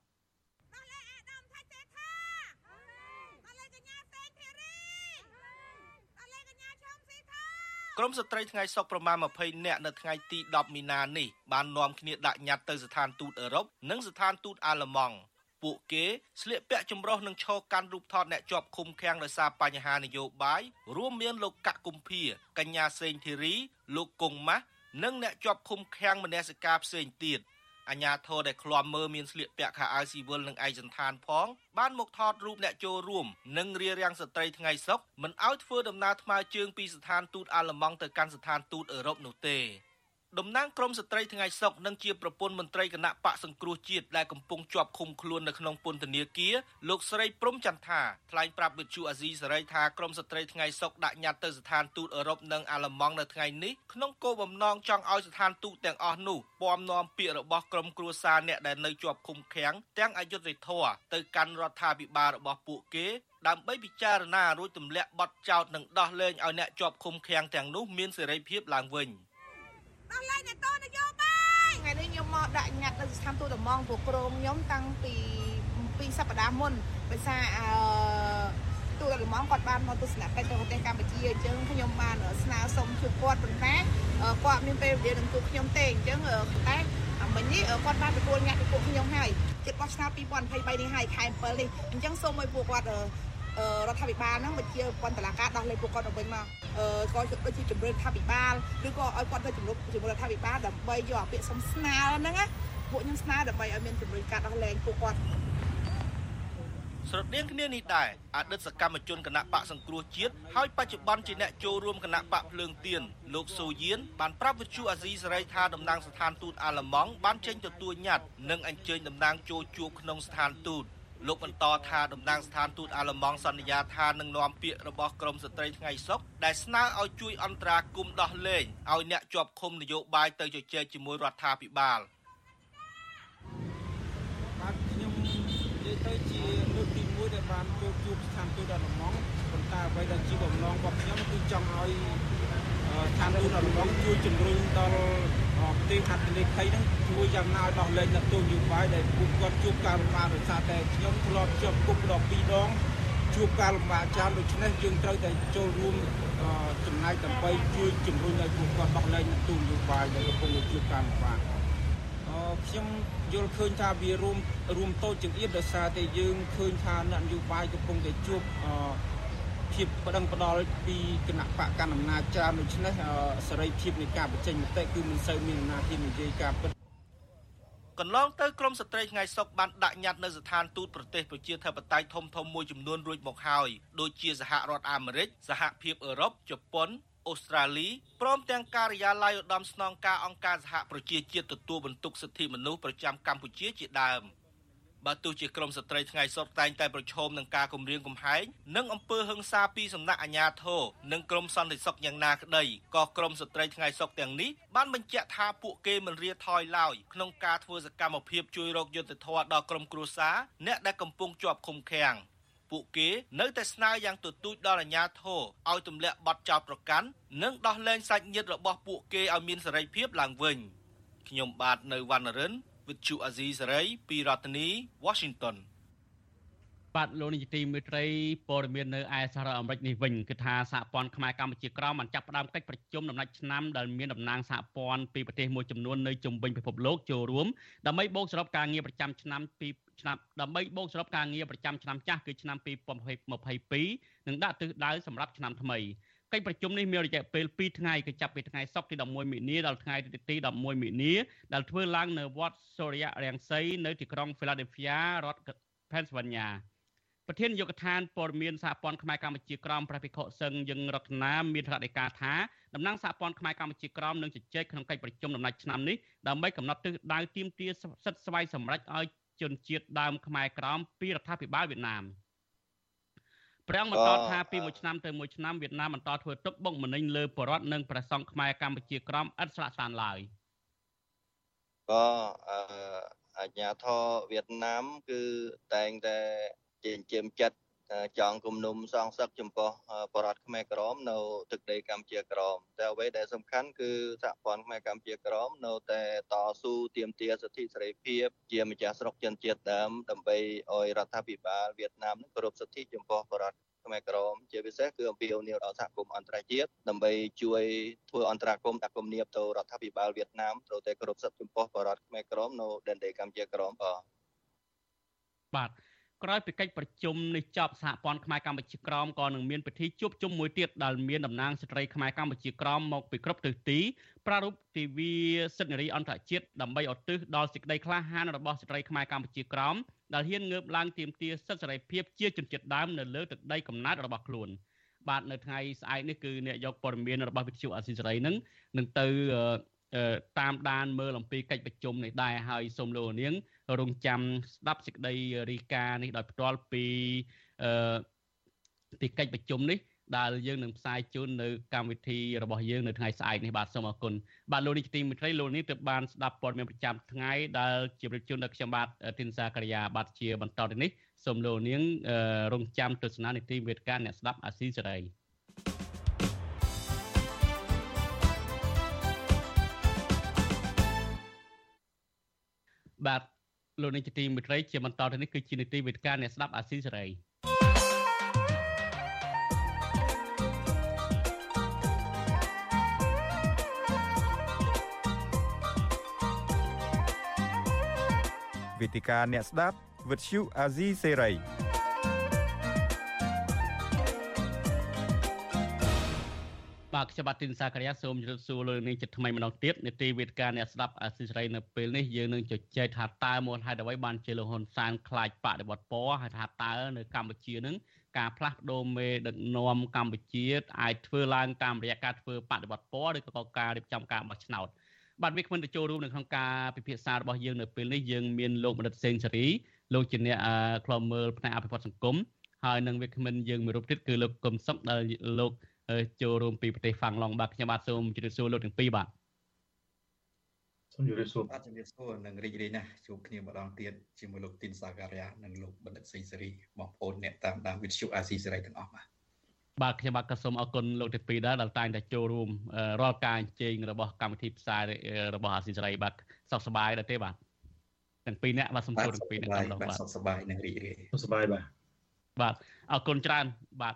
ក្រមស្ត្រីថ្ងៃសុកប្រមាណ20នាក់នៅថ្ងៃទី10មីនានេះបាននាំគ្នាដាក់ញត្តិទៅស្ថានទូតអឺរ៉ុបនិងស្ថានទូតអាល្លឺម៉ង់ពួកគេស្លៀកពាក់ចម្រុះនឹងឈរកាន់រូបថតអ្នកជាប់ឃុំឃាំងដោយសារបញ្ហានយោបាយរួមមានលោកកកគុម្ភាកញ្ញាសេងធីរី លោកគង់ម៉ាស់និងអ្នកជាប់ឃុំឃាំងមនសិការផ្សេងទៀត អាញាធរដែលឃ្លាំមើលមានស្លៀកពាក់ខោអាវស៊ីវិលនិងឯកសណ្ឋានផង បានមកថតរូបអ្នកចូលរួមនិងរៀបរៀងស្ត្រីថ្ងៃសុកមិនឲ្យធ្វើដំណើរថ្មើរជើងពីស្ថានទូតអាល្លឺម៉ង់ទៅកាន់ស្ថានទូតអឺរ៉ុបនោះទេ តំណាងក្រមស្ត្រីថ្ងៃសុកនិងជាប្រពន្ធមន្ត្រីគណៈបកសង្គ្រោះជាតិដែលកំពុងជាប់ឃុំខ្លួននៅក្នុងពន្ធនាគារលោកស្រីព្រំចន្ទថាថ្លែងប្រាប់វិទ្យុអាស៊ីសេរីថាក្រមស្ត្រីថ្ងៃសុកដាក់ញត្តិទៅស្ថានទូតអឺរ៉ុបនិងអាល្លឺម៉ង់នៅថ្ងៃនេះក្នុងគោលបំណងចង់ឲ្យស្ថានទូតទាំងអស់នោះពំនាំពាក្យរបស់ក្រមគ្រួសារអ្នកដែលនៅជាប់ឃុំឃាំងទាំងអយុធធរទៅកាន់រដ្ឋាភិបាលរបស់ពួកគេដើម្បីពិចារណារួចទម្លាក់បទចោទនិងដោះលែងឲ្យអ្នកជាប់ឃុំឃាំងទាំងនោះមានសេរីភាពឡើងវិញ។ ដោះលែងអ្នកតនយោបាយថ្ងៃនេះខ្ញុំមកដាក់ញត្តិនៅស្ថានទូតដំងព្រោះក្រមខ្ញុំតាំងពីពីសប្តាហ៍មុនដោយសារអឺទូតដំងគាត់បានមកទស្សនកិច្ចទៅប្រទេសកម្ពុជាអញ្ចឹងខ្ញុំបានស្នើសុំជួបគាត់ប៉ុន្តែគាត់មានពេលវេលានឹងជួបខ្ញុំទេអញ្ចឹងតែមិញនេះគាត់បានទទួលញត្តិពីពួកខ្ញុំហើយជិតបោះឆ្នោត2023នេះហើយខែ7នេះអញ្ចឹងសូមឲ្យពួកគាត់ រដ្ឋាភិបាលហ្នឹងបញ្ជាពន្ធលាការដោះលែងពួកគាត់ទៅវិញមកក៏ដូចជាជំរឿនរដ្ឋាភិបាលឬក៏ឲ្យគាត់ទៅជំរុញជាមួយរដ្ឋាភិបាលដើម្បីយកអាពាក្យសុំស្នើហ្នឹងណាពួកខ្ញុំស្នើដើម្បីឲ្យមានជំរឿនការដោះលែងពួកគាត់ស្រដៀងគ្នានេះដែរអតីតសកម្មជនគណៈបកសង្គ្រោះជាតិហើយបច្ចុប្បន្នជាអ្នកចូលរួមគណៈបកភ្លើងទៀនលោកស៊ូយៀនបានប្រាប់វិទ្យុអាស៊ីសេរីថាតំណាងស្ថានទូតអាល្លឺម៉ង់បានចេញទទួលញត្តិនិងអញ្ជើញតំណាងចូលជួបក្នុងស្ថានទូត លោកបន្តថាតំណាងស្ថានទូតអាល្លឺម៉ង់សន្យាថានឹងនាំពាក្យរបស់ក្រមស្ត្រីថ្ងៃសុកដែលស្នើឲ្យជួយអន្តរាគមន៍ដោះលែងឲ្យអ្នកជាប់ឃុំនយោបាយទៅជជែកជាមួយរដ្ឋាភិបាលបាទខ្ញុំនិយាយទៅជាលើកទី1ដែលបានចូលជួបស្ថានទូតអាល្លឺម៉ង់ប៉ុន្តែអ្វីដែលជាបំណងរបស់ខ្ញុំគឺចង់ឲ្យស្ថានទូតអាល្លឺម៉ង់ជួយជំរុញដល់ ប្រទេសហត្ថលេខីហ្នឹងជួយយ៉ាងណាឲ្យដោះលែងអ្នកទោសនយោបាយដែលពួកគាត់ជួបការលំបាកដោយសារតែខ្ញុំធ្លាប់ជាប់គុកដល់2ដងជួបការលំបាកច្រើនដូច្នេះយើងត្រូវតែចូលរួមចំណែកដើម្បីជួយជំរុញឲ្យពួកគាត់ដោះលែងអ្នកទោសនយោបាយដែលកំពុងជួបការលំបាកអឺខ្ញុំយល់ឃើញថាវារួមរួមតូចចង្អៀតដោយសារតែយើងឃើញថាអ្នកនយោបាយកំពុងតែជួបអឺ ភាពប្តឹងផ្ដាល់ពីគណៈបកកណ្ដាលអំណាចច្រើនដូច្នេះសេរីភាពនៃការបញ្ចេញមតិគឺមិនសូវមានអំណាចហ៊ាននិយាយការពិតកន្លងទៅក្រមស្ត្រីថ្ងៃសុកបានដាក់ញត្តិនៅស្ថានទូតប្រទេសប្រជាធិបតេយ្យធំធំមួយចំនួនរួចមកហើយដូចជាសហរដ្ឋអាមេរិកសហភាពអឺរ៉ុបជប៉ុនអូស្ត្រាលីព្រមទាំងការិយាល័យឧត្តមស្នងការអង្គការសហប្រជាជាតិទទួលបន្ទុកសិទ្ធិមនុស្សប្រចាំកម្ពុជាជាដើម។ បើទោះជាក្រមស្ត្រីថ្ងៃសុទ្ធតែងតែប្រឈមនឹងការគំរាមកំហែងនិងអំពើហិង្សាពីសំណាក់អាជ្ញាធរនិងក្រមសន្តិសុខយ៉ាងណាក្តីក៏ក្រមស្ត្រីថ្ងៃសុខទាំងនេះបានបញ្ជាក់ថាពួកគេមិនរាថយឡើយក្នុងការធ្វើសកម្មភាពជួយរកយុត្តិធម៌ដល់ក្រុមគ្រួសារអ្នកដែលកំពុងជាប់ឃុំឃាំងពួកគេនៅតែស្នើយ៉ាងទទូចដល់អាជ្ញាធរឲ្យទម្លាក់បទចោទប្រកាន់និងដោះលែងសាច់ញាតិរបស់ពួកគេឲ្យមានសេរីភាពឡើងវិញខ្ញុំបាទនៅវណ្ណរិន វិទ្យុអាស៊ីសេរីពីរដ្ឋធានី Washington បាទលោកនាយទីមេត្រីព័ត៌មាននៅឯសហរដ្ឋអាមេរិកនេះវិញគឺថាសហព័ន្ធខ្មែរកម្ពុជាក្រោមបានចាប់ផ្ដើមកិច្ចប្រជុំដំណាច់ឆ្នាំដែលមានតំណាងសហព័ន្ធពីប្រទេសមួយចំនួននៅជុំវិញពិភពលោកចូលរួមដើម្បីបូកសរុបការងារប្រចាំឆ្នាំពីឆ្នាំដើម្បីបូកសរុបការងារប្រចាំឆ្នាំចាស់គឺឆ្នាំ2022និងដាក់ទិសដៅសម្រាប់ឆ្នាំថ្មី កិច្ចប្រជុំនេះមានរយៈពេល2ថ្ងៃគឺចាប់ពីថ្ងៃសុក្រទី11មិនិនាដល់ថ្ងៃទី11មិនិនាដែលធ្វើឡើងនៅវត្តសូរិយរាំងសីនៅទីក្រុង Philadelphia រដ្ឋ Pennsylvania ប្រធានយុគឋានព័ត៌មានសហព័ន្ធខ្មែរកម្ពុជាក្រមព្រះភិក្ខុសឹងយើងរតនាមានថ្នាក់ដឹកការថាតំណាងសហព័ន្ធខ្មែរកម្ពុជាក្រមនឹងជជែកក្នុងកិច្ចប្រជុំដំណាច់ឆ្នាំនេះដើម្បីកំណត់ទិសដៅទាមទារសិទ្ធិស្វ័យសម្រេចឲ្យជនជាតិដើមខ្មែរក្រមពីរដ្ឋាភិបាលវៀតណាម ព្រះអង្គបន្តថាពីមួយឆ្នាំទៅមួយឆ្នាំវៀតណាមបន្តធ្វើទុកបុកម្នេញលើបរដ្ឋនិងព្រះសង្ឃខ្មែរកម្ពុជាក្រមឥតស្លាកស្នាឡើយក៏អឺអាញាធរវៀតណាមគឺតែងតែជាជាមចិត្ត ចង់គំនុំសងសឹកចំពោះបរតខ្មែរក្រមនៅទឹកដីកម្ពុជាក្រមតែអ្វីដែលសំខាន់គឺសហព័ន្ធខ្មែរកម្ពុជាក្រមនៅតែតស៊ូទាមទារសិទ្ធិសេរីភាពជាម្ចាស់ស្រុកជនជាតិដើមដើម្បីឲ្យរដ្ឋាភិបាលវៀតណាមគោរពសិទ្ធិចំពោះបរតខ្មែរក្រមជាពិសេសគឺអំពាវនាវដល់សហគមន៍អន្តរជាតិដើម្បីជួយធ្វើអន្តរាគមន៍ដាក់គំនាបទៅរដ្ឋាភិបាលវៀតណាមត្រូវតែគោរពសិទ្ធិចំពោះបរតខ្មែរក្រមនៅដែនដីកម្ពុជាក្រមបាទបាទ ក្រោយពីកិច្ចប្រជុំនេះចប់សហព័ន្ធខ្មែរកម្ពុជាក្រមក៏នឹងមានពិធីជួបជុំមួយទៀតដែលមានតំណាងស្ត្រីខ្មែរកម្ពុជាក្រមមកពីគ្រប់ទិសទីប្រារព្ធទិវាសិទ្ធិនារីអន្តរជាតិដើម្បីឧទ្ទិសដល់សេចក្តីក្លាហានរបស់ស្ត្រីខ្មែរកម្ពុជាក្រមដែលហ៊ានងើបឡើងទាមទារសិទ្ធិសេរីភាពជាជនជាតិដើមនៅលើទឹកដីកំណើតរបស់ខ្លួនបាទនៅថ្ងៃស្អែកនេះគឺអ្នកយកព័ត៌មានរបស់វិទ្យុអាស៊ីសេរីនឹងនឹងទៅតាមដានមើលអំពីកិច្ចប្រជុំនេះដែរហើយសូមលោកនាង រងចាំស្ដាប់សេចក្តីរីកានេះដោយផ្ទាល់ពីអឺពីកិច្ចប្រជុំនេះដែលយើងនឹងផ្សាយជូននៅកម្មវិធីរបស់យើងនៅថ្ងៃស្អែកនេះបាទសូមអរគុណបាទលោកនេះទីមិត្តរីលោកនេះទើបបានស្ដាប់ព័ត៌មានប្រចាំថ្ងៃដែលជាប្រជុំដល់ខ្ញុំបាទទីនសាករិយាបាទជាបន្តទៅនេះសូមលោកនាងរងចាំទស្សនានីតិវេទិកាអ្នកស្ដាប់អាស៊ីសេរីបាទ លោកនាយកទីមេត្រីជាបន្តទៅនេះគឺជានីតិវេទិកាអ្នកស្ដាប់អាស៊ីសេរីវេទិកាអ្នកស្ដាប់វិទ្យុអាស៊ីសេរី បាទខ្ញុំបាទទីនសាករិយាសូមជម្រាបសួរលោកនាងចិត្តថ្មីម្ដងទៀតនេតិវេទិកាអ្នកស្ដាប់អសិរ័យនៅពេលនេះយើងនឹងជជែកថាតើមូលហេតុអ្វីបានជាលោកហ៊ុនសែនខ្លាចបដិវត្តពណ៌ហើយថាតើនៅកម្ពុជានឹងការផ្លាស់ប្ដូរមេដឹកនាំកម្ពុជាអាចធ្វើឡើងតាមរយៈការធ្វើបដិវត្តពណ៌ឬក៏ការរៀបចំការបោះឆ្នោតបាទវាគ្មិនទៅចូលរួមនៅក្នុងការពិភាក្សារបស់យើងនៅពេលនេះយើងមានលោកមនិតសេងសេរីលោកជាអ្នកខ្លមមើលផ្នែកអភិវឌ្ឍសង្គមហើយនឹងវាគ្មិនយើងមួយរូបទៀតគឺលោកកឹមសុខដែលលោក ចូលរួមពីប្រទេសហ្វាំងឡង់បាទខ្ញុំបាទសូមជម្រាបសួរលោកទាំងពីរបាទសូមជម្រាបសួរបាទជម្រាបសួរនិងរីករាយណាស់ជួបគ្នាម្ដងទៀតជាមួយលោកទីនសាការីយ៉ានិងលោកបណ្ឌិតសេងសេរីបងប្អូនអ្នកតាមដានវិទ្យុអាស៊ីសេរីទាំងអស់បាទបាទខ្ញុំបាទក៏សូមអរគុណលោកទាំងពីរដែរដែលតែងតែចូលរួមរាល់ការអញ្ជើញរបស់កម្មវិធីផ្សាយរបស់អាស៊ីសេរីបាទសុខសប្បាយដែរទេបាទទាំងពីរអ្នកបាទសូមជម្រាបទាំងពីរអ្នកទាំងបាទសុខសប្បាយនិងរីករាយសុខសប្បាយបាទបាទអរគុណច្រើនបាទ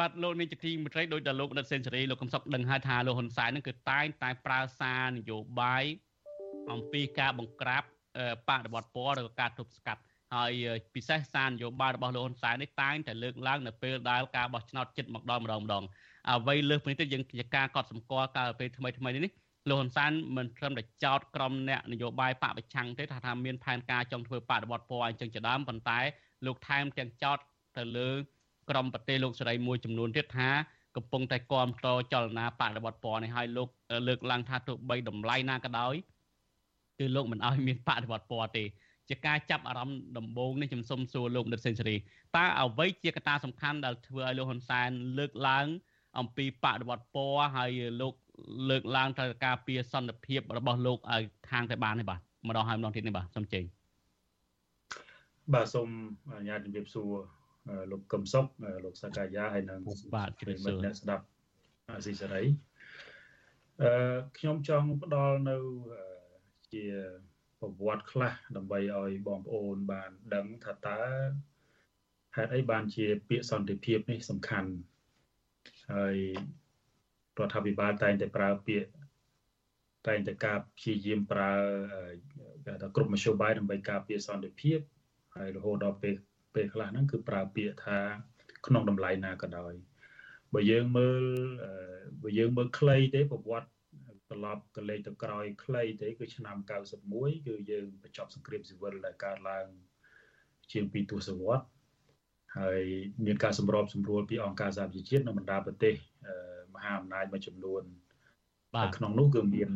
បាទលោកនាយកទីមន្ត្រីដោយដល់លោកដិតសេនស៊ូរីលោកកំសុកដឹងហើយថាលោកហ៊ុនសែននឹងគឺតែងតែប្រើសារនយោបាយអំពីការបង្ក្រាបបដិវត្តពណ៌ឬការទប់ស្កាត់ហើយពិសេសសារនយោបាយរបស់លោកហ៊ុនសែននេះតែងតែលើកឡើងនៅពេលដែលការបោះឆ្នោតជិតមកដល់ម្ដងម្ដងអ្វីលើសពីនេះទៀតយើងជាការកត់សម្គាល់កាលពេលថ្មីថ្មីនេះលោកហ៊ុនសែនមិនត្រឹមតែចោតក្រុមអ្នកនយោបាយបពប្រឆាំងទេថាថាមានផែនការចង់ធ្វើបដិវត្តពណ៌អញ្ចឹងជាដើមប៉ុន្តែលោកថែមទាំងចោតទៅលើ ក្រមប្រទេសលោកសេរីមួយចំនួនទៀតថាកំពុងតែគាំទ្រចលនាបដិវត្តពណ៌នេះហើយលោកលើកឡើងថាទោះបីតម្លៃណាក៏ដោយគឺលោកមិនអោយមានបដិវត្តពណ៌ទេ ជាការចាប់អារម្មណ៍ដំបូងនេះខ្ញុំសុំសួរលោកដិតសេនស៊ូរីតើអ្វីជាកត្តាសំខាន់ដែលធ្វើឲ្យលោកហ៊ុនសែនលើកឡើង អំពីបដិវត្តពណ៌ហើយលោកលើកឡើងទៅការពៀសន្តិភាពរបស់លោកឲ្យខាងតែបាននេះបាទម្ដងហើយម្ដងទៀតនេះបាទសូមជើញបាទសូមអនុញ្ញាតជម្រាបសួរ លោកកឹមសុខលោកសកាយាហើយនិងបាទជម្រាបសួរអ្នកស្ដាប់អាស៊ីសេរីអឺខ្ញុំចង់ផ្ដល់នៅជាប្រវត្តិខ្លះដើម្បីឲ្យបងប្អូនបានដឹងថាតើហេតុអីបានជាពាក្យសន្តិភាពនេះសំខាន់ហើយរដ្ឋាភិបាលតែងតែប្រើពាក្យតែងតែការព្យាយាមប្រើគេថាគ្រប់មធ្យោបាយដើម្បីការពារសន្តិភាពហើយរហូតដល់ពេល ពេលខ្លះហ្នឹងគឺប្រើពាក្យថាក្នុងតម្លៃណាក៏ដោយបើយើងមើលបើយើងមើលខ្លីទេប្រវត្តិត្រឡប់កលេចទៅក្រោយខ្លីទេគឺឆ្នាំ91គឺយើងបញ្ចប់សង្គ្រាមស៊ីវិលដែលកើតឡើងជាង2ទសវត្សរ៍ហើយមានការសម្របសម្រួលពីអង្គការសហប្រជាជាតិនិងបណ្ដាប្រទេសមហាអំណាចមួយចំនួនបាទក្នុងនោះគឺមាន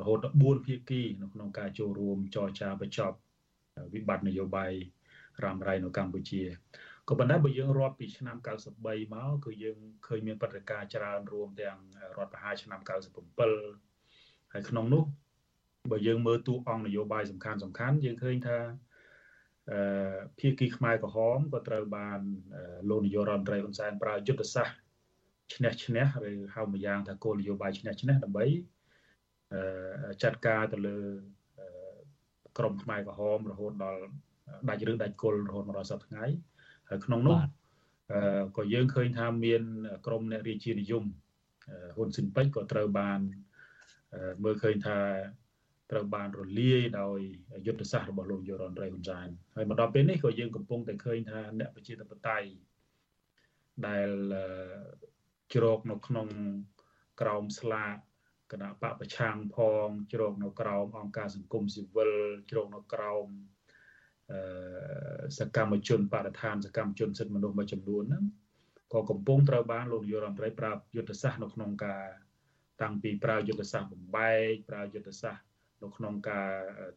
រហូតដល់4ភាគីនៅក្នុងការចូលរួមចរចាបញ្ចប់វិបត្តិនយោបាយ រ៉ាំរ៉ៃនៅកម្ពុជាក៏ប៉ុន្តែបើយើងរាប់ពីឆ្នាំ93មកគឺយើងឃើញមានបដិការច្រើនរួមទាំងរដ្ឋប្រហារឆ្នាំ97ហើយក្នុងនោះបើយើងមើលតួអង្គនយោបាយសំខាន់សំខាន់យើងឃើញថាអឺភាគីខ្មែរក្រហមក៏ត្រូវបានលោកនាយករដ្ឋមន្ត្រីហ៊ុនសែនប្រើយុទ្ធសាស្ត្រឈ្នះឈ្នះឬហៅមួយយ៉ាងថាគោលនយោបាយឈ្នះឈ្នះដើម្បីអឺចាត់ការទៅលើក្រមខ្មែរក្រហមរហូតដល់ ដាច់ឬដាច់គល់រហូតមកដល់សប្តាហ៍ថ្ងៃហើយក្នុងនោះក៏យើងឃើញថាមានក្រមអ្នករាជានិយមហ៊ុនស៊ិនពេជ្រក៏ត្រូវបានមើលឃើញថាត្រូវបានរលាយដោយយុទ្ធសាស្ត្ររបស់លោកយុរ៉ុនរ៉េហ៊ុនសែនហើយមកដល់ពេលនេះក៏យើងកំពុងតែឃើញថាអ្នកប្រជាធិបតេយ្យដែលជ្រកនៅក្នុងក្រោមស្លាកគណៈបពប្រឆាំងផងជ្រកនៅក្រោមអង្គការសង្គមស៊ីវិលជ្រកនៅក្រោម សកម្មជនបរិស្ថានសកម្មជនសិទ្ធិមនុស្សមួយចំនួនហ្នឹងក៏កំពុងត្រូវបានលោកនាយករដ្ឋមន្ត្រីប្រាប់យុទ្ធសាស្ត្រនៅក្នុងការតាំងពីប្រើយុទ្ធសាស្ត្របំបែកប្រើយុទ្ធសាស្ត្រនៅក្នុងការ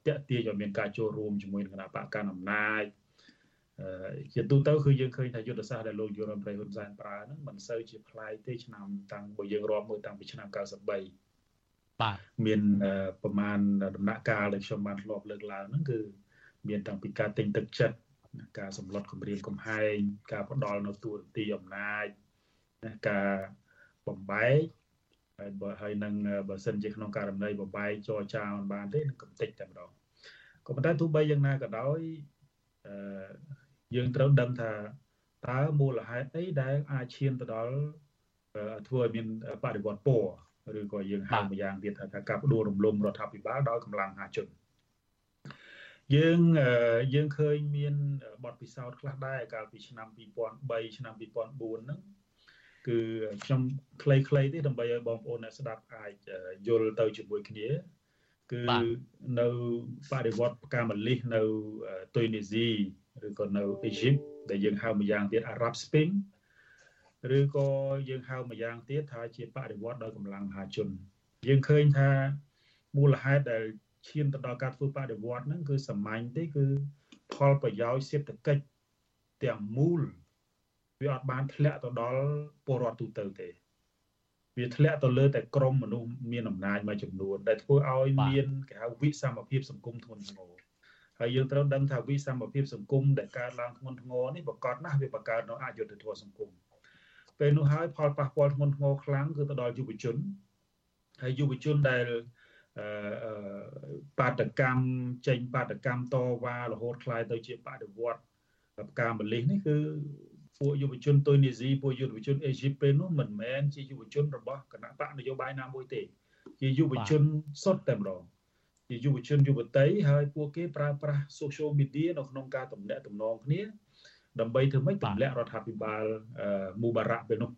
តាក់ទាញឲ្យមានការចូលរួមជាមួយនឹងគណៈបកកណ្ដាលអំណាចជាទូទៅគឺយើងឃើញថាយុទ្ធសាស្ត្រដែលលោកយុរដ្ឋមន្ត្រីហ៊ុនសែនប្រើហ្នឹងមិនសូវជាប្លែកទេឆ្នាំតាំងបើយើងរាប់មើលតាំងពីឆ្នាំ93បាទមានប្រមាណដំណាក់កាលដែលខ្ញុំបានធ្លាប់លើកឡើងហ្នឹងគឺ មានតាំងពីការទិញទឹកចិត្តការសម្លុតគម្រាមកំហែងការផ្ដាល់នៅទូរទីអំណាចការបំបែកហើយបើហើយនឹងបើសិនជាក្នុងករណីបំបែកចរចាមិនបានទេនឹងកំតិចតែម្ដងក៏ប៉ុន្តែទោះបីយ៉ាងណាក៏ដោយអឺយើងត្រូវដឹងថាតើមូលហេតុអីដែលអាចឈានទៅដល់ធ្វើឲ្យមានបដិវត្តពណ៌ឬក៏យើងហៅម្យ៉ាងទៀតថាការផ្ដួលរំលំរដ្ឋាភិបាលដោយកម្លាំងមហាជន យើងយើងឃើញមានបទពិសោធន៍ខ្លះដែរកាលពីឆ្នាំ2003ឆ្នាំ2004ហ្នឹងគឺខ្ញុំខ្លីៗទេដើម្បីឲ្យបងប្អូនអ្នកស្ដាប់អាចយល់ទៅជាមួយគ្នា គឺនៅបដិវត្តផ្កាម្លិះនៅទុយនីស៊ីឬក៏នៅអ៊ីជីបដែលយើងហៅម្យ៉ាងទៀត Arab Spring ឬក៏យើងហៅម្យ៉ាងទៀតថាជាបដិវត្តដោយកម្លាំងមហាជន យើងឃើញថាមូលហេតុដែល ឈានទៅដល់ការធ្វើបដិវត្តហ្នឹងគឺសាមញ្ញទេគឺផលប្រយោជន៍សេដ្ឋកិច្ចទាំងមូលវាអត់បានធ្លាក់ទៅដល់ពលរដ្ឋទូទៅទេវាធ្លាក់ទៅលើតែក្រុមមនុស្សមានអំណាចមួយចំនួនដែលធ្វើឲ្យមានគេហៅវិសមភាពសង្គមធ្ងន់ធ្ងរហើយយើងត្រូវដឹងថាវិសមភាពសង្គមដែលកើតឡើងធ្ងន់ធ្ងរនេះប្រកបណាស់វាបង្កើតនៅអយុត្តិធម៌សង្គមពេលនោះហើយផលប៉ះពាល់ធ្ងន់ធ្ងរខ្លាំងគឺទៅដល់យុវជនហើយយុវជនដែល បាតកម្មចេញបាតកម្មតវ៉ារហូតខ្លាយទៅជាបដិវត្តការបលិសនេះគឺពួកយុវជនទុយនីស៊ីពួកយុវជនអេស៊ីពេលនោះមិនមែនជាយុវជនរបស់គណៈបកនយោបាយណាមួយទេ ជាយុវជនសុទ្ធតែម្ដងជាយុវជនយុវតីហើយពួកគេប្រើប្រាស់ social media នៅក្នុងការទំនាក់ទំនងគ្នាដើម្បីធ្វើម៉េចទម្លាក់រដ្ឋាភិបាលមូបារ៉ាពេលនោះ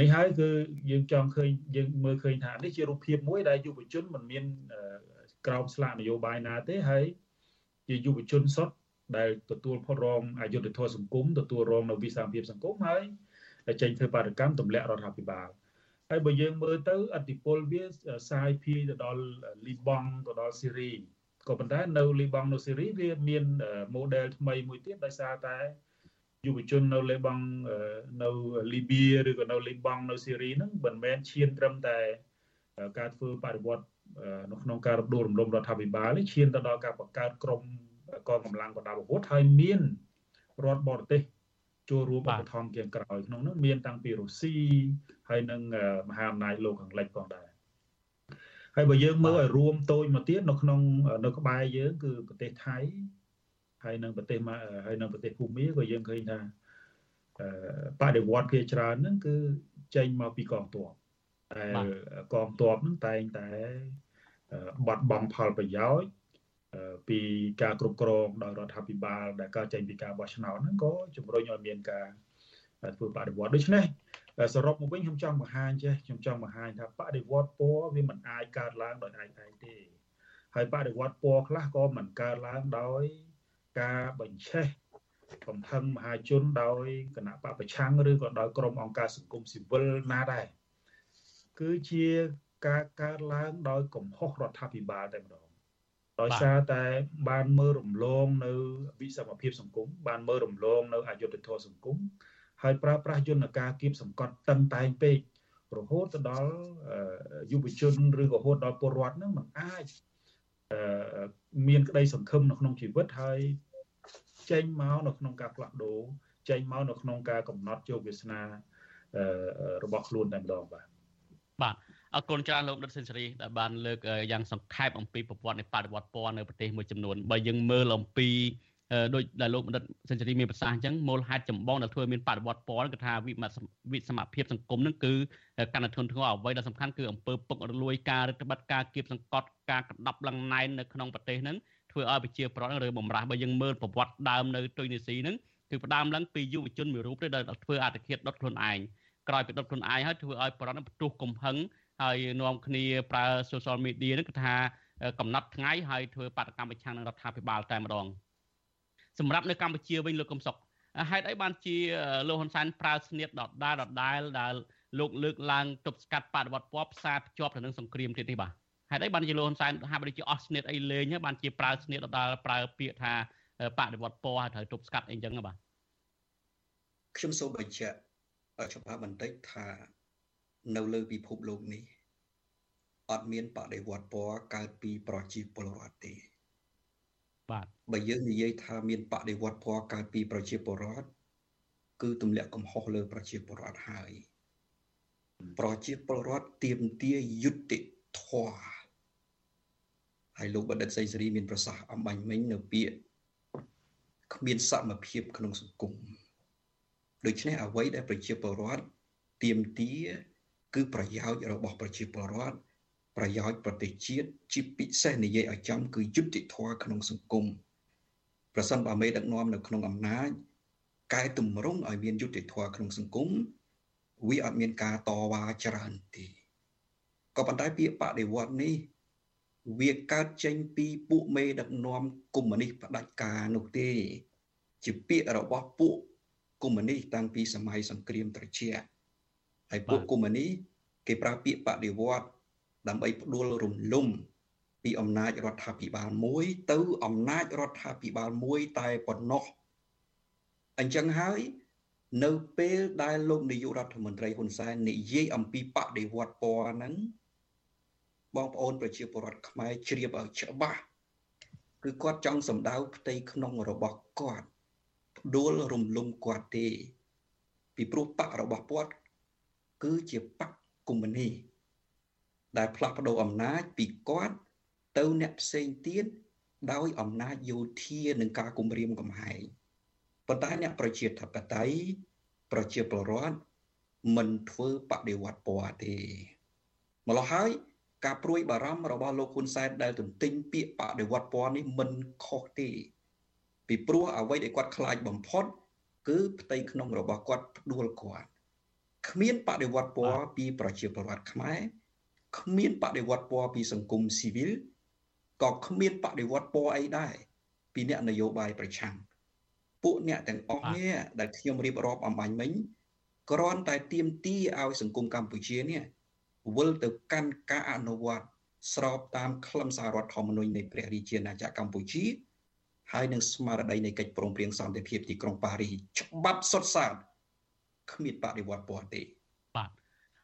នេះហើយគឺយើងចង់ឃើញយើងមើលឃើញថានេះជារូបភាពមួយដែលយុវជនមិនមានក្រោមស្លាកនយោបាយណាទេហើយជាយុវជនសុទ្ធដែលទទួលផលរងអយុធធម៌សង្គមទទួលរងនៅវិសាមភាពសង្គមហើយចេញធ្វើបាតកម្មទម្លាក់រដ្ឋាភិបាលហើយបើយើងមើលទៅអតិពលវាសាយភាយទៅដល់លីបង់ទៅដល់ស៊ីរីក៏ប៉ុន្តែនៅលីបង់នៅស៊ីរីវាមាន model ថ្មីមួយទៀតដោយសារតែ យុវជននៅលេបង់នៅលីបៀឬក៏នៅលេបង់នៅស៊ីរីហ្នឹងមិនមែនឈានត្រឹមតែការធ្វើបដិវត្តនៅក្នុងការរំដួលរំលំរដ្ឋាភិបាលនេះឈានទៅដល់ការបង្កើតក្រុមកងកម្លាំងបណ្ដាប្រវត្តិហើយមានរដ្ឋបរទេសចូលរួមឧបត្ថម្ភជាក្រោយក្នុងនោះមានតាំងពីរុស្ស៊ីហើយនិងមហាអំណាចលោកខាងលិចផងដែរហើយបើយើងមើលឲ្យរួមតូចមកទៀតនៅក្នុងនៅក្បែរយើងគឺប្រទេសថៃ ហើយនឹងប្រទេសហើយនឹងប្រទេសភូមាក៏យើងឃើញថាបដិវត្តភាច្រើនហ្នឹងគឺចេញមកពីកងទ័ពតែកងទ័ពហ្នឹងតែងតែបាត់បង់ផលប្រយោជន៍ពីការគ្រប់គ្រងដោយរដ្ឋាភិបាល ដែលកើតចេញពីការបោះឆ្នោតហ្នឹងក៏ជំរុញឲ្យមានការធ្វើបដិវត្តដូច្នេះសរុបមកវិញខ្ញុំចង់បង្ហាញចេះខ្ញុំចង់បង្ហាញថាបដិវត្តពណ៌វាមិនអាចកើតឡើងដោយឯងឯងទេហើយបដិវត្តពណ៌ខ្លះក៏មិនកើតឡើងដោយ ការបញ្ឆេះកំហឹងមហាជនដោយគណៈបពប្រឆាំងឬក៏ដោយក្រុមអង្គការសង្គមស៊ីវិលណាដែរគឺជាការកើតឡើងដោយកំហុសរដ្ឋាភិបាលតែម្ដងដោយសារតែបានមើលរំលងនៅវិសមភាពសង្គមបានមើលរំលងនៅអយុត្តិធម៌សង្គមហើយប្រើប្រាស់យន្តការគៀបសង្កត់តឹងតែងពេករហូតទៅដល់យុវជនឬក៏រហូតដល់ពលរដ្ឋហ្នឹងมันអាចមានក្តីសង្ឃឹមនៅក្នុងជីវិតហើយ ចេញមកនៅក្នុងការផ្លាស់ប្ដូរចេញមកនៅក្នុងការកំណត់ជោគវាសនារបស់ខ្លួនតែម្ដងបាទបាទអរគុណច្រើនលោកដិតសេនស៊ូរីដែលបានលើកយ៉ាងសង្ខេបអំពីប្រវត្តិនៃបដិវត្តពណ៌នៅប្រទេសមួយចំនួនបើយើងមើលអំពីដោយដែលលោកបណ្ឌិតសេនស៊ូរីមានប្រសាសន៍អញ្ចឹងមូលហេតុចម្បងដែលធ្វើមានបដិវត្តពណ៌គឺថាវិវិសមភាពសង្គមនឹងគឺកណ្ដាធនធ្ងរអ្វីដែលសំខាន់គឺអំពើពុករលួយការរដ្ឋបတ်ការគៀបសង្កត់ការកដាប់ឡើងណែននៅក្នុងប្រទេសហ្នឹង ធ្វើឲ្យប្រជាប្រដ្ឋឬបំរាស់បើយើងមើលប្រវត្តិដើមនៅទុយនីស៊ីហ្នឹងគឺផ្ដើមឡើងពីយុវជនមួយរូបទេដែលធ្វើអត្តឃាតដុតខ្លួនឯងក្រោយពីដុតខ្លួនឯងហើយធ្វើឲ្យប្រដ្ឋផ្ទុះកំហឹងហើយនាំគ្នាប្រើ social media ហ្នឹងគឺថាកំណត់ថ្ងៃហើយធ្វើបាតកម្មប្រឆាំងនឹងរដ្ឋាភិបាលតែម្ដងសម្រាប់នៅកម្ពុជាវិញលោកកំសុកហេតុអីបានជាលោកហ៊ុនសែនប្រើស្នៀតដដែលដដែលដែលលោកលើកឡើងទប់ស្កាត់បដិវត្តពណ៌ផ្សារភ្ជាប់ទៅនឹងសង្គ្រាមទៀតនេះបាទ ហេតុអីបានជាលោកហ៊ុនសែនហាក់បីជាអស់ស្នៀតអីលេងបានជាប្រើស្នៀតដដែលប្រើពាក្យថាបដិវត្តពណ៌ហើយត្រូវទប់ស្កាត់អីចឹងបាទខ្ញុំសូមបញ្ជាក់ច្បាស់បន្តិចថានៅលើពិភពលោកនេះអត់មានបដិវត្តពណ៌កើតពីប្រជាពលរដ្ឋទេបាទបើយើងនិយាយថាមានបដិវត្តពណ៌កើតពីប្រជាពលរដ្ឋគឺទម្លាក់កំហុសលើប្រជាពលរដ្ឋហើយប្រជាពលរដ្ឋទៀមទាយុត្តិធម៌ ហើយលោកបណ្ឌិតសីសេរីមានប្រសាសន៍អំបញ្ញមិញនៅពាក្យគ្មានសមភាពក្នុងសង្គមដូច្នេះអ្វីដែលប្រជាពលរដ្ឋទៀមទាគឺប្រយោជន៍របស់ប្រជាពលរដ្ឋប្រយោជន៍ប្រទេសជាតិជាពិសេសនិយាយឲ្យចំគឺយុត្តិធម៌ក្នុងសង្គមប្រសិនបើមេដឹកនាំនៅក្នុងអំណាចកែតម្រង់ឲ្យមានយុត្តិធម៌ក្នុងសង្គមវាអត់មានការតវ៉ាច្រើនទេក៏ប៉ុន្តែពាក្យបដិវត្តនេះ វាកើតចេញពីពួកមេដឹកនាំកុម្មុយនីសផ្ដាច់ការនោះទេ ជាពាក្យរបស់ពួកកុម្មុយនីសតាំងពីសម័យសង្គ្រាមត្រជាក់ហើយពួកកុម្មុយនីសគេប្រើពាក្យបដិវត្តដើម្បីផ្ដួលរំលំ ពីអំណាចរដ្ឋាភិបាលមួយ ទៅអំណាចរដ្ឋាភិបាលមួយតែប៉ុណ្ណោះអញ្ចឹងហើយនៅពេលដែលលោកនាយករដ្ឋមន្ត្រីហ៊ុនសែននិយាយអំពីបដិវត្តពណ៌ហ្នឹង បងប្អូនប្រជាពលរដ្ឋខ្មែរជ្រាបឲ្យច្បាស់គឺគាត់ចង់សម្ដៅផ្ទៃក្នុងរបស់គាត់ផ្ដួលរំលំគាត់ទេ ពីព្រោះបករបស់គាត់គឺជាបកកុម្មុយនីដែលផ្លាស់ប្ដូរអំណាចពីគាត់ទៅអ្នកផ្សេងទៀតដោយអំណាចយោធានិងការគំរាមកំហែងប៉ុន្តែអ្នកប្រជាធិបតេយ្យប្រជាពលរដ្ឋមិនធ្វើបដិវត្តពណ៌ទេម្ល៉េះហើយ ការព្រួយបារម្ភរបស់លោកហ៊ុនសែនដែលទន្ទិញពាក្យបដិវត្តពណ៌នេះមិនខុសទេពីព្រោះអ្វីដែលគាត់ខ្លាចបំផុត គឺផ្ទៃក្នុងរបស់គាត់ផ្ដួលគាត់គ្មានបដិវត្តពណ៌ពីប្រជាពលរដ្ឋខ្មែរគ្មានបដិវត្តពណ៌ពីសង្គមស៊ីវិលក៏គ្មានបដិវត្តពណ៌អីដែរពីអ្នកនយោបាយប្រឆាំងពួកអ្នកទាំងអស់នេះដែលខ្ញុំរៀបរាប់អំបញ្ញមិញគ្រាន់តែទៀមទីឲ្យសង្គមកម្ពុជានេះ វិលទៅកាន់ការអនុវត្តស្របតាមខ្លឹមសាររដ្ឋធម្មនុញ្ញនៃព្រះរាជាណាចក្រកម្ពុជាហើយនឹងស្មារតីនៃកិច្ចព្រមព្រៀងសន្តិភាពទីក្រុងប៉ារីច្បាប់សុទ្ធសាធគ្មានបដិវត្តពណ៌ទេបាទ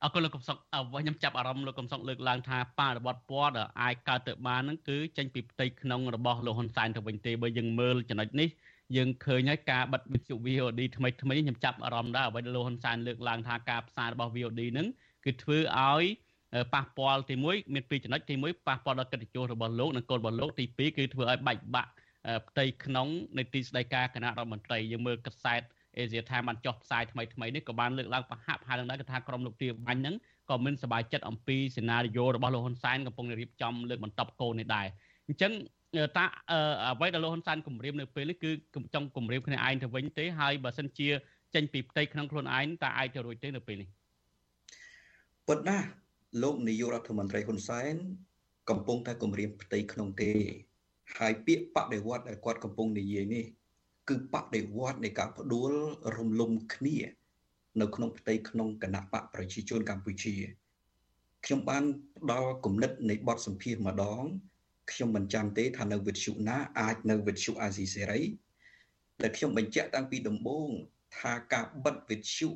អរគុណលោកកំសុកអ្វីខ្ញុំចាប់អារម្មណ៍លោកកំសុកលើកឡើងថាបរិបត្តិពណ៌ដែលអាចកើតទៅបានហ្នឹងគឺចេញពីផ្ទៃក្នុងរបស់លោកហ៊ុនសែនទៅវិញទេបើយើងមើលចំណុចនេះយើងឃើញហើយការបិទវិទ្យុ VOD ថ្មីថ្មីខ្ញុំចាប់អារម្មណ៍ដែរអ្វីដែលលោកហ៊ុនសែនលើកឡើងថាការផ្សាយរបស់ VOD ហ្នឹង គឺធ្វើឲ្យប៉ះពាល់ទី1មានពីរចំណុចទី1ប៉ះពាល់ដល់កិត្តិយសរបស់លោកនិងកូនរបស់លោកទី2គឺធ្វើឲ្យបែកបាក់ផ្ទៃក្នុងនៃទីស្តីការគណៈរដ្ឋមន្ត្រីយើងមើលកាសែតអេស៊ីថាបានចុះផ្សាយថ្មីថ្មីនេះក៏បានលើកឡើងប្រហាក់ប្រហែលនឹងដែរគឺថាក្រុមលោកទាបាញ់ហ្នឹងក៏មិនសប្បាយចិត្តអំពីសេណារីយ៉ូរបស់លោកហ៊ុនសែនកំពុងរៀបចំលើកបន្តកូននេះដែរអញ្ចឹងតាអ្វីដែលលោកហ៊ុនសែនគម្រាមនៅពេលនេះគឺចង់គម្រាមគ្នាឯងទៅវិញទេហើយបើសិនជាចេញពីផ្ទៃក្នុងខ្លួនឯងតើអាចទៅរួចទេនៅពេលនេះ ពិតណាស់លោកនាយករដ្ឋមន្ត្រីហ៊ុនសែនកំពុងតែគម្រាមផ្ទៃក្នុងទេ ហើយពាក្យបដិវត្តដែលគាត់កំពុងនិយាយនេះ គឺបដិវត្តនៃការផ្ដួលរំលំគ្នា នៅក្នុងផ្ទៃក្នុងគណៈបកប្រជាជនកម្ពុជាខ្ញុំបានផ្ដល់គំនិតនៃបទសម្ភាសន៍ម្ដងខ្ញុំមិនចាំទេថានៅវិទ្យុណាអាចនៅវិទ្យុអាស៊ីសេរីដែលខ្ញុំបញ្ជាក់តាំងពីដំបូងថាការបិទវិទ្យុ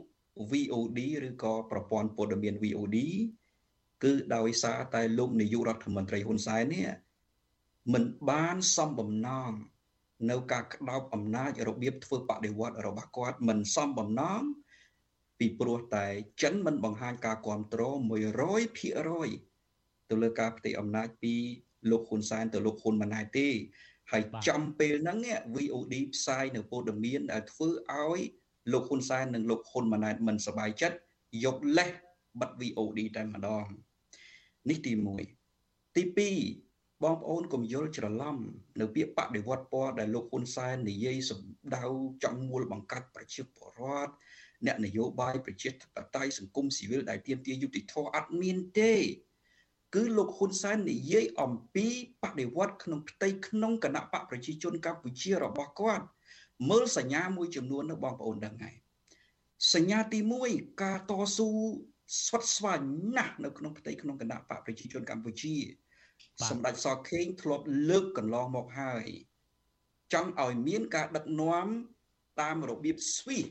VOD ឬក៏ប្រព័ន្ធព័ត៌មាន VOD គឺដោយសារតែលោកនាយករដ្ឋមន្ត្រីហ៊ុនសែននេះមិនបានសំបំណងនៅការក្តោបអំណាចរបៀបធ្វើបដិវត្តរបស់គាត់មិនសមបំណងពីព្រោះតែចិនមិនបង្ហាញការគ្រប់គ្រង100%ទៅលើការផ្ទៃអំណាចពីលោកហ៊ុនសែនទៅលោកហ៊ុនម៉ាណែតទេហើយចំពេលហ្នឹង VOD ផ្សាយនៅព័ត៌មានដែលធ្វើឲ្យ លោកហ៊ុនសែននិងលោកហ៊ុនម៉ាណែតមិនសប្បាយចិត្តយកលេសបិទ VOD តែម្ដងនេះទី1ទី2បងប្អូនកុំយល់ច្រឡំនៅពាក្យបដិវត្តពណ៌ដែលលោកហ៊ុនសែននិយាយសម្ដៅចង់មូលបង្កាត់ប្រជាពលរដ្ឋអ្នកនយោបាយប្រជាធិបតេយ្យសង្គមស៊ីវិលដែលទាមទារយុត្តិធម៌អត់មានទេ គឺលោកហ៊ុនសែននិយាយអំពីបដិវត្តក្នុងផ្ទៃក្នុងគណៈបកប្រជាជនកម្ពុជារបស់គាត់ មើលសញ្ញាមួយចំនួននៅបងប្អូនដឹងហើយសញ្ញាទី1ការតស៊ូស្វិតស្វាញណាស់នៅក្នុងផ្ទៃក្នុងគណៈបកប្រជាជនកម្ពុជាសម្ដេចសខេងធ្លាប់លើកកន្លងមកហើយចង់ឲ្យមានការដឹកនាំតាមរបៀបស្វីស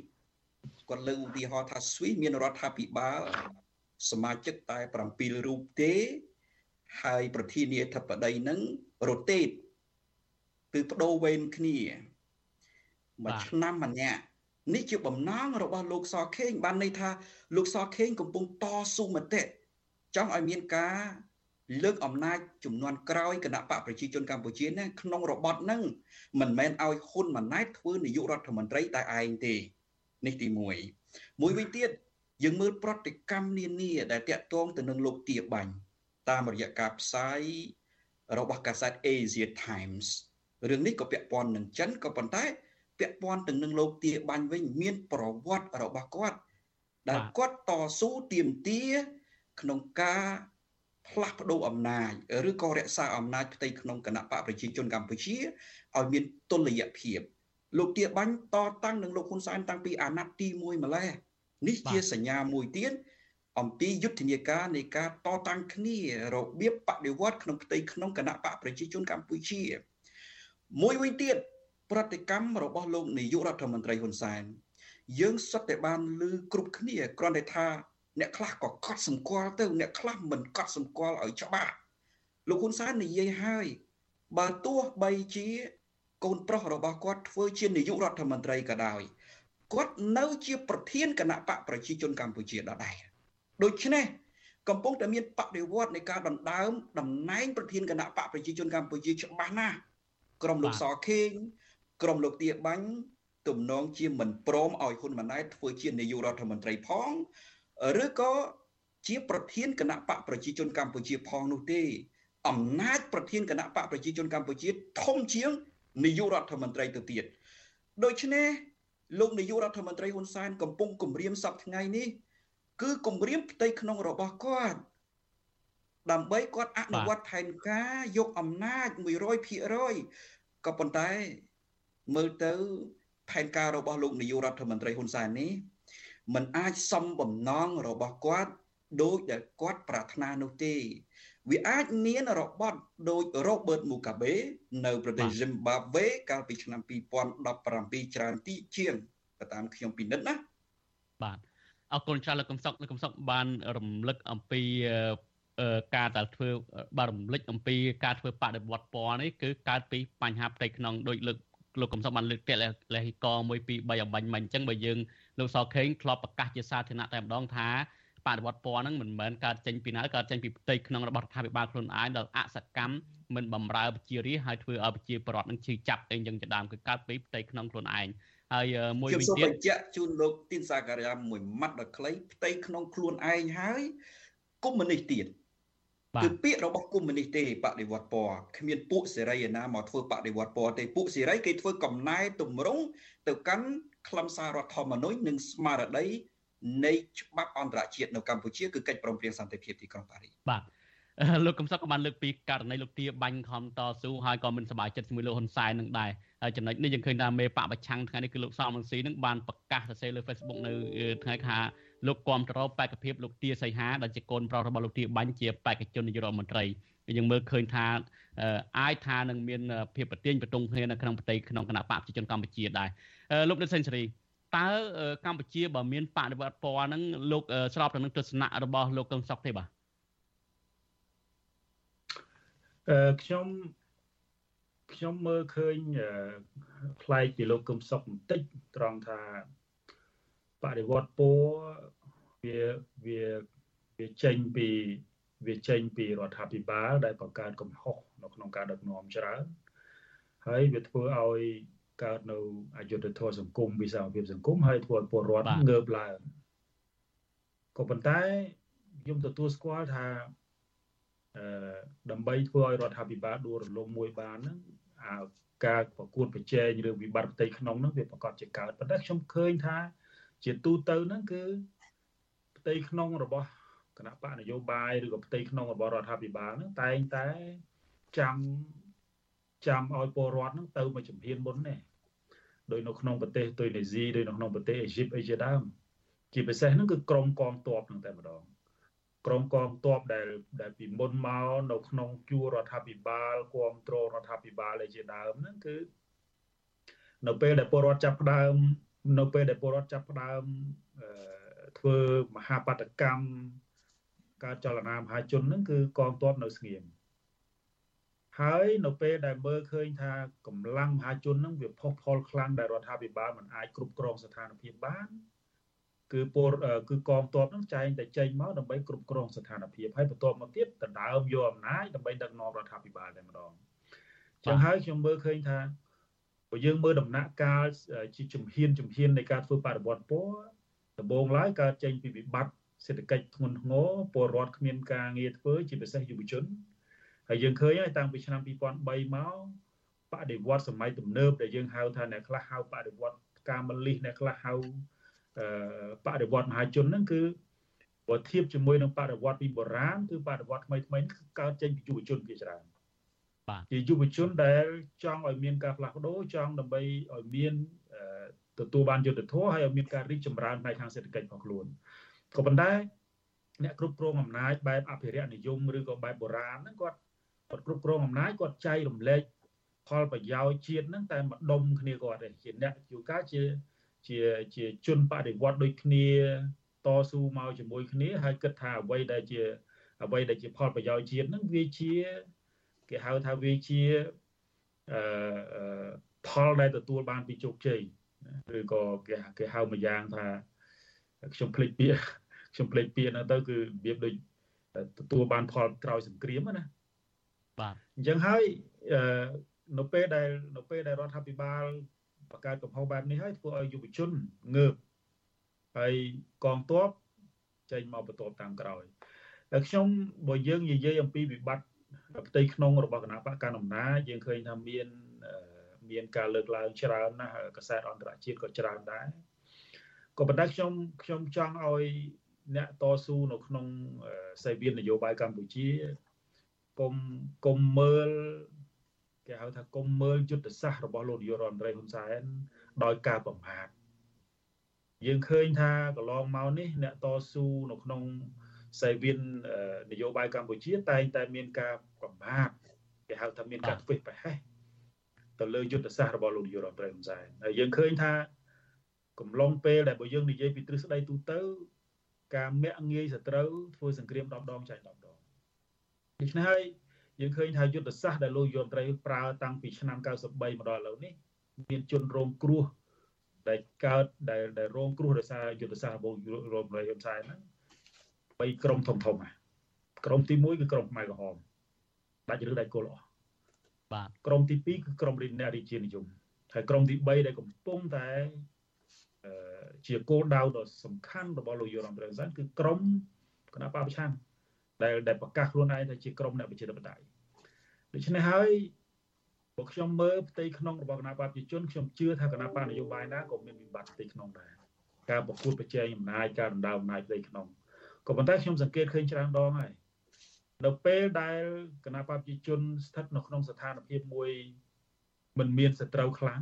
គាត់លើកឧទាហរណ៍ថាស្វីសមានរដ្ឋាភិបាលសមាជិកតែ7រូបទេ ហើយប្រធានាធិបតីនឹងរ៉ូតេតគឺបដូរវេនគ្នា មួយឆ្នាំម្នាក់នេះជាបំណងរបស់លោកសខេងបានន័យថាលោកសខេងកំពុងតស៊ូមតិចង់ឲ្យមានការលើកអំណាចចំនួនក្រោយគណៈបកប្រជាជនកម្ពុជាណាក្នុងរបបហ្នឹងមិនមែនឲ្យហ៊ុនម៉ាណែតធ្វើនាយករដ្ឋមន្ត្រីតែឯងទេនេះទី1មួយវិញទៀតយើងមើលប្រតិកម្មនានាដែលតាក់ទងទៅនឹងលោកទាបាញ់តាមរយៈការផ្សាយរបស់កាសែត Asia Times រឿងនេះក៏ពាក់ព័ន្ធនឹងចិនក៏ប៉ុន្តែ ពាក់ព័ន្ធទៅនឹងលោកទាបាញ់វិញមានប្រវត្តិរបស់គាត់ដែលគាត់តស៊ូទាមទារក្នុងការផ្លាស់ប្ដូរអំណាចឬក៏រក្សាអំណាចផ្ទៃក្នុងគណៈបកប្រជាជនកម្ពុជាឲ្យមានតុល្យភាពលោកទាបាញ់តតាំងនឹងលោកហ៊ុនសែនតាំងពីអាណត្តិទី1ម្លេះនេះជាសញ្ញាមួយទៀតអំពីយុទ្ធនាការនៃការតតាំងគ្នារបៀបបដិវត្តក្នុងផ្ទៃក្នុងគណៈបកប្រជាជនកម្ពុជា មួយវិញទៀត ប្រតិកម្មរបស់លោកនាយករដ្ឋមន្ត្រីហ៊ុនសែនយើងសុទ្ធតែបានឮគ្រប់គ្នាគ្រាន់តែថាអ្នកខ្លះក៏កត់សម្គាល់ទៅ អ្នកខ្លះមិនកត់សម្គាល់ឲ្យច្បាស់លោកហ៊ុនសែននិយាយហើយបើទោះបីជា កូនប្រុសរបស់គាត់ធ្វើជានាយករដ្ឋមន្ត្រីក៏ដោយគាត់នៅជាប្រធានគណៈបកប្រជាជនកម្ពុជាដដែលដូច្នេះកំពុងតែមានបដិវត្តនៃការដណ្ដើមតំណែងប្រធានគណៈបកប្រជាជនកម្ពុជាច្បាស់ណាស់ក្រុមលោកសខេង ក្រុមលោកទាបាញ់ទំនងជាមិនព្រមឲ្យហ៊ុនម៉ាណែតធ្វើជានាយករដ្ឋមន្ត្រីផងឬក៏ជាប្រធានគណៈបកប្រជាជនកម្ពុជាផងនោះទេអំណាចប្រធានគណៈបកប្រជាជនកម្ពុជាធំជាងនាយករដ្ឋមន្ត្រីទៅទៀតដូច្នេះលោកនាយករដ្ឋមន្ត្រីហ៊ុនសែនកំពុងគម្រាមសប្តាហ៍ថ្ងៃនេះ គឺគម្រាមផ្ទៃក្នុងរបស់គាត់ដើម្បីគាត់អនុវត្តផែនការយកអំណាច100%ក៏ប៉ុន្តែ មើលទៅផែនការរបស់លោកនាយករដ្ឋមន្ត្រីហ៊ុនសែននេះมันអាចសំបំណងរបស់គាត់ដោយដែលគាត់ប្រាថ្នានោះទេវាអាចមានរបត់ដោយ Robert Mugabe នៅប្រទេស Zimbabwe កាលពីឆ្នាំ2017ច្រើនទីជាងទៅតាមខ្ញុំពិនិត្យណាបាទអរគុណច្រើនលោកកំសុកលោកកំសុកបានរំលឹកអំពីការដែលធ្វើបានរំលឹកអំពីការធ្វើបដិវត្តពណ៌នេះគឺកើតពីបញ្ហាផ្ទៃក្នុងដោយលើក លោកកំសុកបានលើកទៀតលេខក1 2 3អំបញ្ញមិញអញ្ចឹងបើយើងលោកសខេងធ្លាប់ប្រកាសជាសាធារណៈតែម្ដងថាបដិវត្តពណ៌ហ្នឹងមិនមែនកើតចេញពីណាកើតចេញពីផ្ទៃក្នុងរបស់រដ្ឋាភិបាលខ្លួនឯងដល់អសកម្មមិនបំរើប្រជារាស្ត្រហើយធ្វើឲ្យប្រជាពលរដ្ឋនឹងឈឺចាប់អីយ៉ាងជាដើមគឺកើតពីផ្ទៃក្នុងខ្លួនឯងហើយមួយវិញទៀតខ្ញុំសូមបញ្ជាក់ជូនលោកទីនសាការីយ៉ាមួយម៉ាត់ដល់ខ្លីផ្ទៃក្នុងខ្លួនឯងហើយកុម្មុយនីសទៀត គឺពាក្យរបស់កុម្មុយនីសទេបដិវត្តពណ៌គ្មានពួកសេរីឯណាមកធ្វើបដិវត្តពណ៌ទេពួកសេរីគេធ្វើកំណែតម្រង់ទៅកាន់ខ្លឹមសាររដ្ឋធម្មនុញ្ញនិងស្មារតីនៃច្បាប់អន្តរជាតិនៅកម្ពុជាគឺកិច្ចព្រមព្រៀងសន្តិភាពទីក្រុងប៉ារីសបាទលោកកំសត់ក៏បានលើកពីករណីលោកទាបាញ់ខំតស៊ូហើយក៏មិនសប្បាយចិត្តជាមួយលោកហ៊ុនសែននឹងដែរហើយចំណុចនេះយើងឃើញថាមេបកប្រឆាំងថ្ងៃនេះគឺលោកសំរងស៊ីនឹងបានប្រកាសសរសេរលើ Facebook នៅថ្ងៃថា លោកគាំទ្របេក្ខភាពលោកទាសីហាដែលជាកូនប្រុសរបស់លោកទាបាញ់ជាបេក្ខជននាយករដ្ឋមន្ត្រីយើងមើលឃើញថាអាចថានឹងមានភាពប្រទៀងប្រទង់គ្នានៅក្នុងប្រទេសក្នុងគណៈបកប្រជាជនកម្ពុជាដែរលោកដិតសេនស៊ូរីតើកម្ពុជាបើមានបដិវត្តពណ៌ហ្នឹងលោកស្របទៅនឹងទស្សនៈរបស់លោកកឹមសុខទេបាទអឺខ្ញុំខ្ញុំមើលឃើញផ្លែកពីលោកកឹមសុខបន្តិចត្រង់ថា បដិវត្តពណ៌វាវាវាចេញពីវាចេញពីរដ្ឋាភិបាលដែលបង្កើតកំហុសនៅក្នុងការដឹកនាំច្រើនហើយវាធ្វើឲ្យកើតនៅអយុធធម៌សង្គមវិសាលភាពសង្គមហើយធ្វើឲ្យពលរដ្ឋងើបឡើងក៏ប៉ុន្តែខ្ញុំទទួលស្គាល់ថាអឺដើម្បីធ្វើឲ្យរដ្ឋាភិបាលដួលរលំមួយបានហ្នឹងអាការប្រកួតប្រជែងរឿងវិបត្តិផ្ទៃក្នុងហ្នឹងវាប្រកាសជាកើតប៉ុន្តែខ្ញុំឃើញថា ជាទូទៅហ្នឹងគឺផ្ទៃក្នុងរបស់គណៈបកនយោបាយឬក៏ផ្ទៃក្នុងរបស់រដ្ឋាភិបាលហ្នឹងតែងតែចាំចាំឲ្យពលរដ្ឋហ្នឹងទៅមកជំហានមុនទេដោយនៅក្នុងប្រទេសទុយនេស៊ីដោយនៅក្នុងប្រទេសអេស៊ីបអីជាដើមជាពិសេសហ្នឹងគឺក្រមកងទ័ពហ្នឹងតែម្ដងក្រមកងទ័ពដែលដែលពីមុនមកនៅក្នុងជួររដ្ឋាភិបាលគ្រប់គ្រងរដ្ឋាភិបាលអីជាដើមហ្នឹងគឺនៅពេលដែលពលរដ្ឋចាប់ផ្ដើម នៅពេលដែលពលរដ្ឋចាប់ផ្ដើមធ្វើមហាបដកម្មការចលនាមហាជនហ្នឹងគឺកងទ័ពនៅស្ងៀមហើយនៅពេលដែលមើលឃើញថាកម្លាំងមហាជនហ្នឹងវាផុសផុលខ្លាំងដែលរដ្ឋាភិបាលមិនអាចគ្រប់គ្រងស្ថានភាពបានគឺពលគឺកងទ័ពហ្នឹងចែងតែចេញមកដើម្បីគ្រប់គ្រងស្ថានភាពហើយបន្ទាប់មកទៀតដណ្ដើមយកអំណាចដើម្បីដឹកនាំរដ្ឋាភិបាលតែម្ដងចឹងហើយខ្ញុំមើលឃើញថា បើយើងមើលដំណាក់កាលជាជំហានជំហាននៃការធ្វើបប្រវត្តិពណ៌ដំបូងឡើយកើតចេញពីវិបត្តិសេដ្ឋកិច្ចធ្ងន់ធ្ងរពលរដ្ឋគ្មានការងារធ្វើជាពិសេសយុវជនហើយយើងឃើញហើយតាំងពីឆ្នាំ2003មកបដិវត្តសម័យទំនើបដែលយើងហៅថាអ្នកខ្លះហៅបដិវត្តការមលិះអ្នកខ្លះហៅបដិវត្តមហាជនហ្នឹងគឺបើធៀបជាមួយនឹងបដិវត្តពីបុរាណគឺបដិវត្តថ្មីថ្មីគឺកើតចេញពីយុវជនជាច្រើនបាទ ជាយុវជនដែលចង់ឲ្យមានការផ្លាស់ប្ដូរចង់ដើម្បីឲ្យមានទទួលបានយុត្តិធម៌ហើយឲ្យមានការរីកចម្រើនផ្នែកខាងសេដ្ឋកិច្ចរបស់ខ្លួនក៏ប៉ុន្តែអ្នកគ្រប់គ្រងអំណាចបែបអភិរក្សនិយមឬក៏បែបបុរាណហ្នឹងគាត់គាត់គ្រប់គ្រងអំណាចគាត់ចែករំលែកផលប្រយោជន៍ជាតិហ្នឹងតែម្ដុំគ្នាគាត់ទេជាអ្នកជួការជាជាជាជនបដិវត្តដូចគ្នាតស៊ូមកជាមួយគ្នាហើយគិតថាអ្វីដែលជាអ្វីដែលជាផលប្រយោជន៍ជាតិហ្នឹងវាជា គេហៅថាវាជាអឺផលដែលទទួលបានពីជោគជ័យឬក៏គេគេហៅមួយយ៉ាងថាខ្ញុំភ្លេចពាក្យខ្ញុំភ្លេចពាក្យហ្នឹងទៅគឺរបៀបដូចទទួលបានផលក្រោយសង្គ្រាមណាបាទអញ្ចឹងហើយនៅពេលដែលនៅពេលដែលរដ្ឋាភិបាលបង្កើតកំហុសបែបនេះហើយធ្វើឲ្យយុវជនងើបហើយកងទ័ពចេញមកបន្ទាប់តាមក្រោយតែខ្ញុំបើយើងនិយាយអំពីវិបត្តិ ផ្ទៃក្នុងរបស់គណៈបកកណ្ដាលអំណាចយើងឃើញថាមានមានការលើកឡើងច្រើនណាស់កសែតអន្តរជាតិក៏ច្រើនដែរក៏ប៉ុន្តែខ្ញុំខ្ញុំចង់ឲ្យអ្នកតស៊ូនៅក្នុងសេវានយោបាយកម្ពុជាកុំកុំមើលគេហៅថាកុំមើលយុទ្ធសាស្ត្ររបស់លោកនាយករដ្ឋមន្ត្រីហ៊ុនសែនដោយការប្រមាថយើងឃើញថាកន្លងមកនេះអ្នកតស៊ូនៅក្នុង សេវិននយោបាយកម្ពុជា តែងតែមានការប្រមាថគេហៅថាមានការធ្វេសប្រហែសទៅលើយុទ្ធសាស្ត្ររបស់លោកនាយករដ្ឋមន្ត្រីហ៊ុនសែនហើយយើងឃើញថាកំឡុងពេលដែលបើយើងនិយាយពីទ្រឹស្ដីទូទៅ ការមាក់ងាយសត្រូវធ្វើសង្គ្រាម10ដងចាញ់10ដងដូច្នេះហើយយើងឃើញថាយុទ្ធសាស្ត្រដែលលោកយមត្រីប្រើតាំងពីឆ្នាំ93មកដល់ឥឡូវនេះមានជនរងគ្រោះដែលកើតដែលដែលរងគ្រោះដោយសារយុទ្ធសាស្ត្ររបស់រមរៃហ៊ុនសែនហ្នឹង បីក្រុមធំធំណាក្រុមទី1គឺក្រុមខ្មែរក្រហមដាច់ឬដាច់គល់អស់បាទក្រុមទី2គឺក្រុមរិនរាជានិយមហើយក្រុមទី3ដែលកំពុងតែជាគោលដៅដ៏សំខាន់របស់លោកយុរដ្ឋមន្ត្រីហ៊ុនសែនគឺក្រុមគណៈបព្វប្រឆាំងដែលដែលប្រកាសខ្លួនឯងថាជាក្រុមអ្នកប្រជាធិបតេយ្យដូច្នេះហើយបើខ្ញុំមើលផ្ទៃក្នុងរបស់គណៈបព្វជិជនខ្ញុំជឿថាគណៈបកនយោបាយណាក៏មានវិបត្តិផ្ទៃក្នុងដែរការប្រកួតប្រជែងអំណាចការដណ្ដើមអំណាចផ្ទៃក្នុង ក៏ប៉ុន្តែខ្ញុំសង្កេតឃើញច្រើនដងហើយនៅពេលដែលគណៈបព្វជិជនស្ថិតនៅក្នុងស្ថានភាពមួយមិនមានសត្រូវខ្លាំង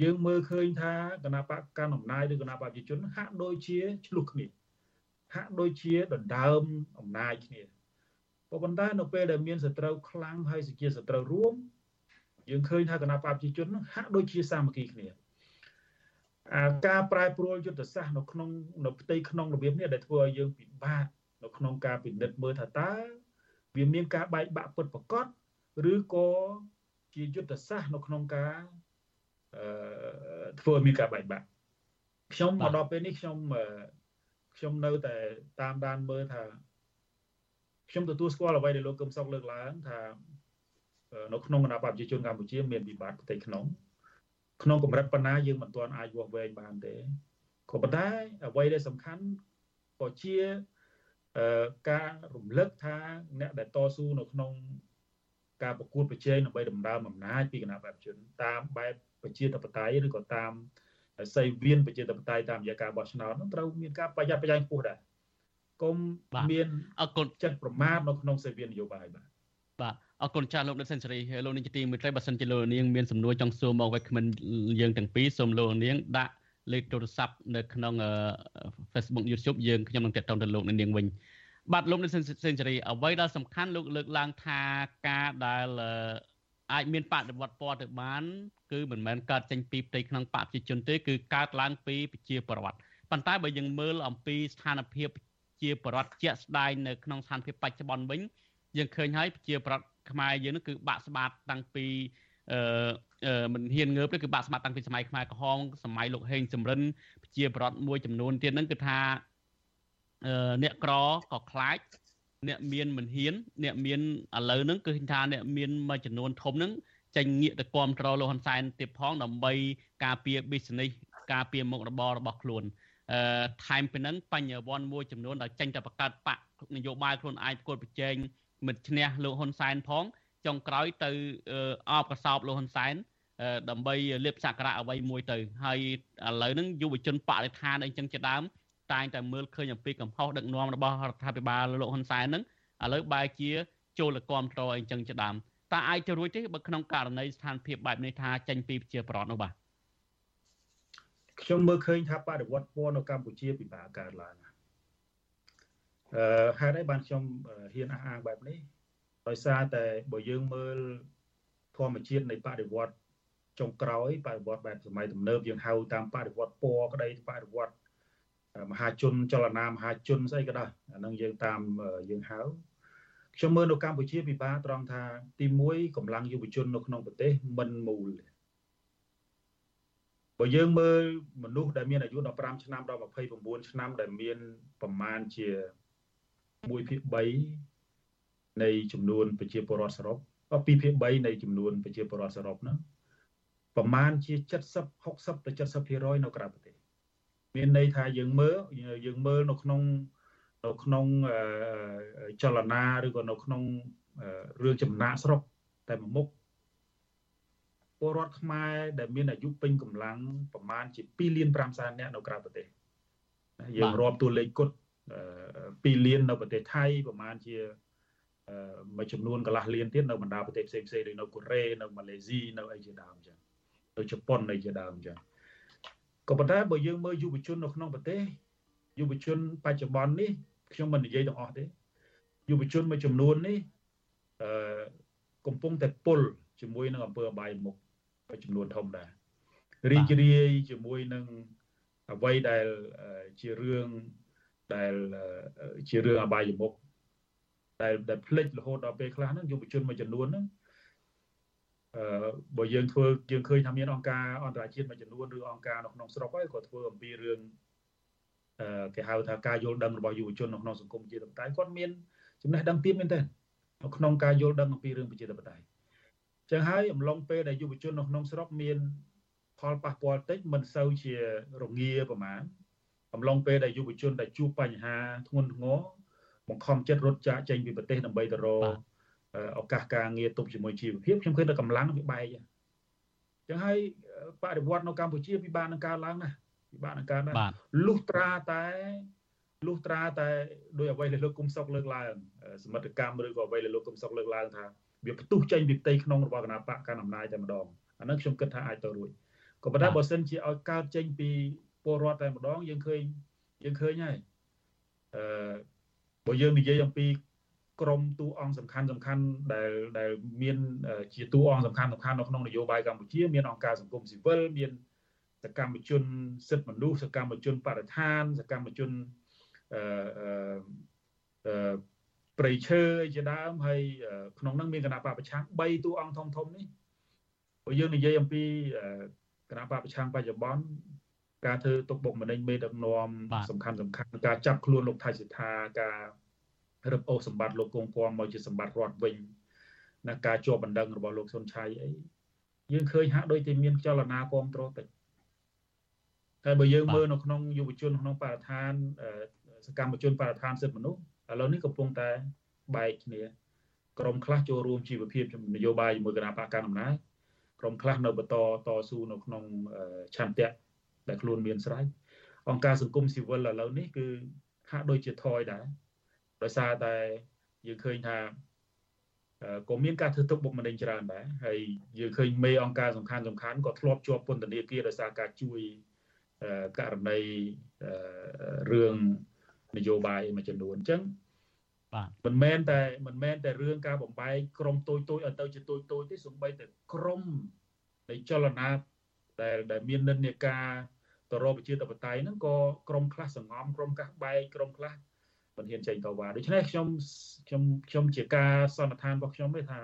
យើងមើលឃើញថាគណៈបកកាន់អំណាចឬគណៈបព្វជិជនហាក់ដូចជាឆ្លុះគ្នាហាក់ដូចជាដណ្ដើមអំណាចគ្នាក៏ប៉ុន្តែនៅពេលដែលមានសត្រូវខ្លាំងហើយជាសត្រូវរួមយើងឃើញថាគណៈបព្វជិជនហាក់ដូចជាសាមគ្គីគ្នាអា ការប្រែប្រួលយុទ្ធសាស្ត្រនៅក្នុងនៅផ្ទៃក្នុងរបៀបនេះដែលធ្វើឲ្យយើងពិបាកនៅក្នុងការពិនិត្យមើលថាតើវាមានការបែកបាក់ពិតប្រាកដឬក៏ជាយុទ្ធសាស្ត្រនៅក្នុងការអឺធ្វើឲ្យមានការបែកបាក់ខ្ញុំមកដល់ពេលនេះខ្ញុំខ្ញុំនៅតែតាមដានមើលថាខ្ញុំទទួលស្គាល់អ្វីដែលលោកកឹមសុខលើកឡើងថានៅក្នុងគណៈបព្វជិជនកម្ពុជាមានវិបត្តិផ្ទៃក្នុង ក្នុងកម្រិតប៉ុណ្ណាយើងមិនទាន់អាចវាស់វែងបានទេក៏ប៉ុន្តែអ្វីដែលសំខាន់ក៏ជាការរំលឹកថាអ្នកដែលតស៊ូនៅក្នុងការប្រកួតប្រជែងដើម្បីដណ្ដើមអំណាចពីគណៈបព្វជិជនតាមបែបប្រជាធិបតេយ្យឬក៏តាមសីវៀនប្រជាធិបតេយ្យតាមរយៈការបោះឆ្នោតនោះត្រូវមានការប្រយ័ត្នប្រយែងខ្ពស់ដែរកុំមានអគុណចិត្តប្រមាថនៅក្នុងសីវៀននយោបាយបាទបាទ អរគុណចាស់លោកដិតសេនស៊ូរីលោកនាងជាទីមេត្រីបើសិនជាលោកនាងមានសំណួរចង់សួរមកវិក្កាមិនយើងទាំងពីរសូមលោកនាងដាក់លេខទូរស័ព្ទនៅក្នុង Facebook YouTube យើងខ្ញុំនឹងតាក់ទងទៅលោកនាងវិញបាទលោកដិតសេនស៊ូរីអ្វីដែលសំខាន់លោកលើកឡើងថាការដែលអាចមានបដិវត្តពណ៌ទៅបានគឺមិនមែនកើតចេញពីផ្ទៃក្នុងបកប្រជាជនទេគឺកើតឡើងពីប្រជាពលរដ្ឋប៉ុន្តែបើយើងមើលអំពីស្ថានភាពជាបរដ្ឋជាក់ស្ដែងនៅក្នុងស្ថានភាពបច្ចុប្បន្នវិញ យើងឃើញហើយប្រជាប្រដ្ឋខ្មែរយើងនឹងគឺបាក់ស្បាតតាំងពីអឺមិនហ៊ានងើបទេគឺបាក់ស្បាតតាំងពីសម័យខ្មែរក្រហមសម័យលោកហេងសំរិនប្រជាប្រដ្ឋមួយចំនួនទៀតហ្នឹងគឺថាអឺអ្នកក្រក៏ខ្លាចអ្នកមានមិនហ៊ាន អ្នកមានឥឡូវហ្នឹងគឺឃើញថាអ្នកមានមួយចំនួនធំហ្នឹងចេញងាកទៅគ្រប់គ្រងលោកហ៊ុនសែនទៀតផងដើម្បីការពារ business ការពារមុខរបររបស់ខ្លួនអឺថែមពីហ្នឹងបញ្ញវន្តមួយចំនួនដែលចេញតែបង្កើតបកនយោបាយខ្លួនឯងប្រកួតប្រជែង មិត្តឈ្នះលោកហ៊ុនសែនផងចុងក្រោយទៅអបកសោបលោកហ៊ុនសែនដើម្បីលៀបសក្ការៈអ្វីមួយទៅហើយឥឡូវហ្នឹងយុវជនបរិស្ថានអីចឹងជាដើមតែងតែមើលឃើញអំពីកំហុសដឹកនាំរបស់រដ្ឋាភិបាលលោកហ៊ុនសែនហ្នឹងឥឡូវបែរជាចូលគ្រប់គ្រងអីចឹងជាដើមតើអាចទៅរួចទេបើក្នុងករណីស្ថានភាពបែបនេះថាចេញពីប្រជាប្រដ្ឋនោះបាទខ្ញុំមើលឃើញថាបដិវត្តពណ៌នៅកម្ពុជាពិបាកកើតឡើងអឺ ហេតុអីបានខ្ញុំហ៊ានអះអាងបែបនេះដោយសារតែបើយើងមើលធម្មជាតិនៃបដិវត្តចុងក្រោយបដិវត្តបែបសម័យទំនើបយើងហៅតាមបដិវត្តពណ៌ក្តីបដិវត្តមហាជនចលនាមហាជនស្អីក៏ដោយអានឹងយើងតាមយើងហៅខ្ញុំមើលនៅកម្ពុជាពិបាកត្រង់ថាទី1កម្លាំងយុវជននៅក្នុងប្រទេសមិនមូលបើយើងមើលមនុស្សដែលមានអាយុ15ឆ្នាំដល់29ឆ្នាំដែលមានប្រមាណជា 1ភាគ3នៃចំនួនប្រជាពលរដ្ឋសរុប2ភាគ3នៃចំនួនប្រជាពលរដ្ឋសរុបហ្នឹងប្រមាណជា70 60ទៅ70%នៅក្រៅប្រទេសមានន័យថាយើងមើលយើងមើលនៅក្នុងនៅក្នុងចលនាឬក៏នៅក្នុងរឿងចំណាក់ស្រុកតែមួយមុខពលរដ្ឋខ្មែរដែលមានអាយុពេញកម្លាំងប្រមាណជា2លាន5សែននាក់នៅក្រៅប្រទេសយើងរាប់តួលេខគត់ 2លាននៅប្រទេសថៃប្រហែលជាមួយចំនួនកន្លះលានទៀតនៅបណ្ដាប្រទេសផ្សេងផ្សេងដូចនៅកូរ៉េនៅម៉ាឡេស៊ីនៅអីជាដើមអញ្ចឹងនៅជប៉ុនអីជាដើមអញ្ចឹងក៏ប៉ុន្តែបើយើងមើលយុវជននៅក្នុងប្រទេសយុវជនបច្ចុប្បន្ននេះខ្ញុំមិននិយាយទាំងអស់ទេយុវជនមួយចំនួននេះអឺកំពុងតែពុលជាមួយនឹងអង្គើអបាយមុខចំនួនធំដែររីករាយជាមួយនឹងអ្វីដែលជារឿង ដែលជារឿងអបាយមុខដែលដែលផ្លិចរហូតដល់ពេលខ្លះហ្នឹងយុវជនមួយចំនួនហ្នឹងអឺបើយើងធ្វើយើងឃើញថាមានអង្គការអន្តរជាតិមួយចំនួនឬអង្គការនៅក្នុងស្រុកហើយក៏ធ្វើអំពីរឿងអឺគេហៅថាការយល់ដឹងរបស់យុវជននៅក្នុងសង្គមជាតបតៃគាត់មានចំណេះដឹងទៀតមែនទែននៅក្នុងការយល់ដឹងអំពីរឿងប្រជាធិបតេយ្យចឹងហើយអំឡុងពេលដែលយុវជននៅក្នុងស្រុកមានផលប៉ះពាល់តិចមិនសូវជារងាប្រហែល អំឡុងពេលដែលយុវជនដែលជួបបញ្ហាធ្ងន់ធ្ងរបង្ខំចិត្តរត់ចាកចេញពីប្រទេសដើម្បីទៅរកឱកាសការងារទប់ជាមួយជីវភាពខ្ញុំឃើញតែកម្លាំងវាបែកអញ្ចឹងហើយបរិវត្តនៅកម្ពុជាពិបាកនឹងកើតឡើងណាពិបាកនឹងកើតណាលុះត្រាតែលុះត្រាតែដោយអ្វីដែលលោកគុំសុកលើកឡើងសមិទ្ធកម្មឬក៏អ្វីដែលលោកគុំសុកលើកឡើងថាវាផ្ទុះចេញពីផ្ទៃក្នុងរបស់គណៈបកកណ្ដាលអំណាចតែម្ដងអានឹងខ្ញុំគិតថាអាចទៅរួចក៏ប៉ុន្តែបើសិនជាឲ្យកើតចេញពី ពលរដ្ឋតែម្ដងយើងឃើញយើងឃើញហើយអឺបើយើងនិយាយអំពីក្រមតួអង្គសំខាន់សំខាន់ដែលដែលមានជាតួអង្គសំខាន់សំខាន់នៅក្នុងនយោបាយកម្ពុជា មានអង្គការសង្គមស៊ីវិលមានសកម្មជនសិទ្ធិមនុស្សសកម្មជនបរិស្ថានសកម្មជនអឺអឺប្រៃឈើជាដើមហើយក្នុងនោះមានគណៈបពប្រឆាំង3តួអង្គធំធំនេះបើយើងនិយាយអំពីគណៈបពប្រឆាំងបច្ចុប្បន្ន ការធ្វើទុកបុកម្នេញមេដឹកនាំសំខាន់សំខាន់ការចាប់ខ្លួនលោកថៃសិដ្ឋាការរឹបអូសសម្បត្តិលោកគង់គំមកជាសម្បត្តិរដ្ឋវិញណាការជាប់បណ្ដឹងរបស់លោកសុនឆៃអីយើងឃើញហាក់ដូចជាមានចលនាគ្រប់គ្រងតិចតែបើយើងមើលនៅក្នុងយុវជនក្នុងបរិស្ថានសកម្មជនបរិស្ថានសិទ្ធិមនុស្សឥឡូវនេះកំពុងតែបែកគ្នាក្រុមខ្លះចូលរួមជីវភាពនយោបាយជាមួយគណៈបកកណ្ដាលអំណាចក្រុមខ្លះនៅបន្តតស៊ូនៅក្នុងឆន្ទៈ ដែលខ្លួនមានស្រេចអង្គការសង្គមស៊ីវិលឥឡូវនេះគឺហាក់ដូចជាថយដែរដោយសារតែយើងឃើញថាក៏មានការធ្វើទុកបុកម្នេញច្រើនដែរហើយយើងឃើញមេអង្គការសំខាន់សំខាន់ក៏ធ្លាប់ជាប់ពន្ធនាគារដោយសារការជួយករណីរឿងនយោបាយមួយចំនួនអញ្ចឹងបាទមិនមែនតែមិនមែនតែរឿងការបំបែកក្រុមតូចតូចឲ្យទៅជាតូចតូចទេសូម្បីតែក្រុមនៃចលនាដែលដែលមាននិន្នាការ ទៅរកប្រជាធិបតេយ្យហ្នឹងក៏ក្រុមខ្លះសង្ងំក្រុមខ្លះបែកក្រុមខ្លះមិនហ៊ានចេញទៅវ៉ាដូច្នេះខ្ញុំខ្ញុំខ្ញុំជាការសន្និដ្ឋានរបស់ខ្ញុំទេថា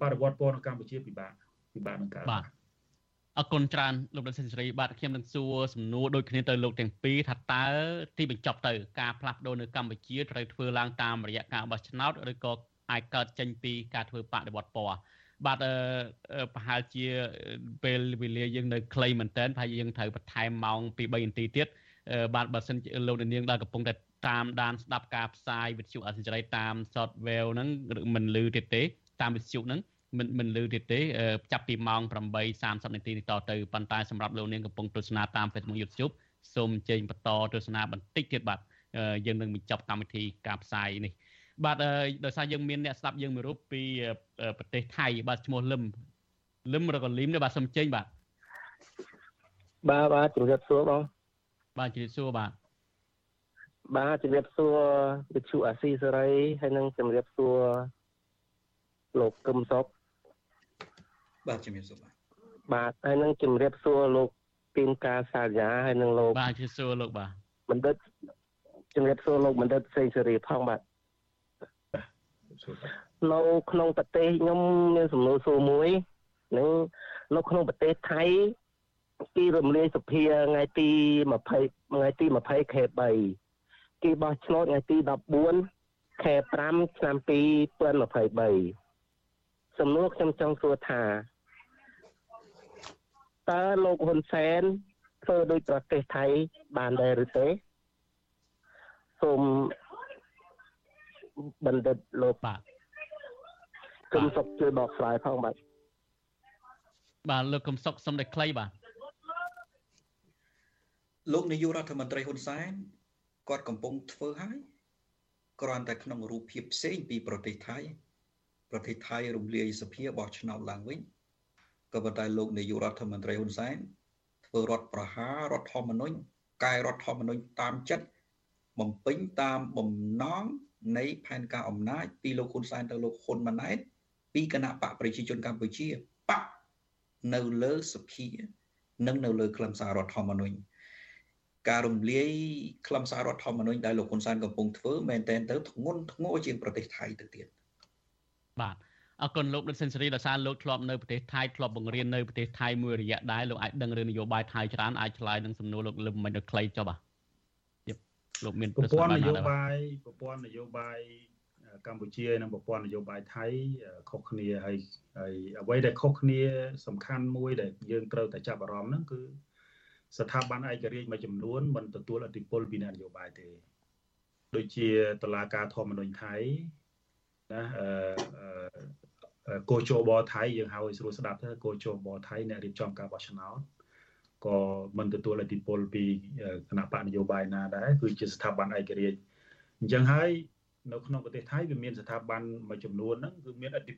បរិវត្តពណ៌នៅកម្ពុជាពិបាកពិបាកនឹងកើតបាទអរគុណច្រើនលោកដិនសេនស៊ូរីបាទខ្ញុំនឹងសួរសំណួរដូចគ្នាទៅលោកទាំងពីរថាតើទីបញ្ចប់ទៅការផ្លាស់ប្ដូរនៅកម្ពុជាត្រូវធ្វើឡើងតាមរយៈការបោះឆ្នោតឬក៏អាចកើតចេញពីការធ្វើបដិវត្តពណ៌ បាទប្រហែលជាពេលវេលាយើងនៅខ្លីមែនតើថាយើងត្រូវបន្ថែមម៉ោងពី3នាទីទៀតបាទបើសិនលោកនាងដែលកំពុងតែតាមដានស្ដាប់ការផ្សាយវិទ្យុអសិរ័យតាម software ហ្នឹងមិនលឺទៀតទេ តាមវិទ្យុហ្នឹងមិនមិនលឺទៀតទេចាប់ពីម៉ោង8:30នាទីនេះតទៅប៉ុន្តែសម្រាប់លោកនាងកំពុងទស្សនាតាម Facebook YouTube សូមចេញបន្តទស្សនាបន្តិចទៀតបាទយើងនឹងបញ្ចប់កម្មវិធីការផ្សាយនេះ បាទដោយសារយើងមានអ្នកស្ដាប់យើងមួយរូបពីប្រទេសថៃបាទឈ្មោះលឹមលឹមរកលីមនេះបាទសូមចេញបាទបាទបាទជំរាបសួរបងបាទជំរាបសួរបាទបាទជំរាបសួរវិទ្យុអាស៊ីសេរីហើយនឹងជំរាបសួរលោកកឹមសុកបាទជំរាបសួរបាទបាទហើយនឹងជំរាបសួរលោកពីមការសាយាហើយនឹងលោកបាទជំរាបសួរលោកបាទបណ្ឌិតជំរាបសួរលោកបណ្ឌិតសេងសេរីផងបាទ នៅក្នុងប្រទេសខ្ញុំមានសំណួរសួរមួយនឹងនៅក្នុងប្រទេសថៃពីរំលាយសភាថ្ងៃទី20ថ្ងៃទី20ខែ3គេបោះឆ្នោតថ្ងៃទី14ខែ5ឆ្នាំ2023សំណួរខ្ញុំចង់សួរថាតើលោកហ៊ុនសែនធ្វើដូចប្រទេសថៃបានដែរឬទេសូម បណ្ឌិតលោកបាទគុំសុកជួយបកស្រាយផងបាទបាទលោកគុំសុកសុំតែខ្លីបាទលោកនាយករដ្ឋមន្ត្រីហ៊ុនសែនគាត់កំពុងធ្វើហើយគ្រាន់តែក្នុងរូបភាពផ្សេងពីប្រទេសថៃប្រទេសថៃរំលាយសភាបោះឆ្នោតឡើងវិញក៏ប៉ុន្តែលោកនាយករដ្ឋមន្ត្រីហ៊ុនសែនធ្វើរដ្ឋប្រហាររដ្ឋធម្មនុញ្ញកែរដ្ឋធម្មនុញ្ញតាមចិត្តបំពេញតាមបំណងនៃផែនការអំណាចពីលោកហ៊ុនសែនទៅលោកហ៊ុនម៉ាណែតពីគណៈបកប្រជាជនកម្ពុជាបកនៅលើសភានិងនៅលើខ្លឹមសាររដ្ឋធម្មនុញ្ញការរំលាយខ្លឹមសាររដ្ឋធម្មនុញ្ញដែលលោកហ៊ុនសែនកំពុងធ្វើមែនតែនទៅធ្ងន់ធ្ងរជាងប្រទេសថៃទៅទៀតបាទអរគុណលោកដិតសេនស៊ូរីដោយសារលោកធ្លាប់នៅប្រទេសថៃធ្លាប់បង្រៀននៅប្រទេសថៃមួយរយៈដែរលោកអាចដឹងរឿងនយោបាយថៃច្រើនអាចឆ្លើយនឹងសំណួរលោកលឹមមិននៅខ្លីចុះបាទ លោកមានប្រព័ន្ធនយោបាយប្រព័ន្ធនយោបាយកម្ពុជានិងប្រព័ន្ធនយោបាយថៃខុសគ្នាហើយហើយអ្វីដែលខុសគ្នា សំខាន់មួយដែលយើងត្រូវតែចាប់អារម្មណ៍ហ្នឹងគឺស្ថាប័នឯករាជ្យមួយចំនួនមិនទទួលឥទ្ធិពលពីនយោបាយទេដូចជាតុលាការធម្មនុញ្ញថៃណាអឺកោជបថៃយើងហៅឲ្យស្រួលស្ដាប់ទៅកោជបថៃអ្នករៀបចំការបោះឆ្នោត ក៏មិនទទួលឥទ្ធិពលពីគណៈបកនយោបាយណាដែរគឺជាស្ថាប័នឯករាជ្យអញ្ចឹងហើយនៅក្នុងប្រទេសថៃវាមានស្ថាប័នមួយចំនួនហ្នឹងគឺមានឥទ្ធិ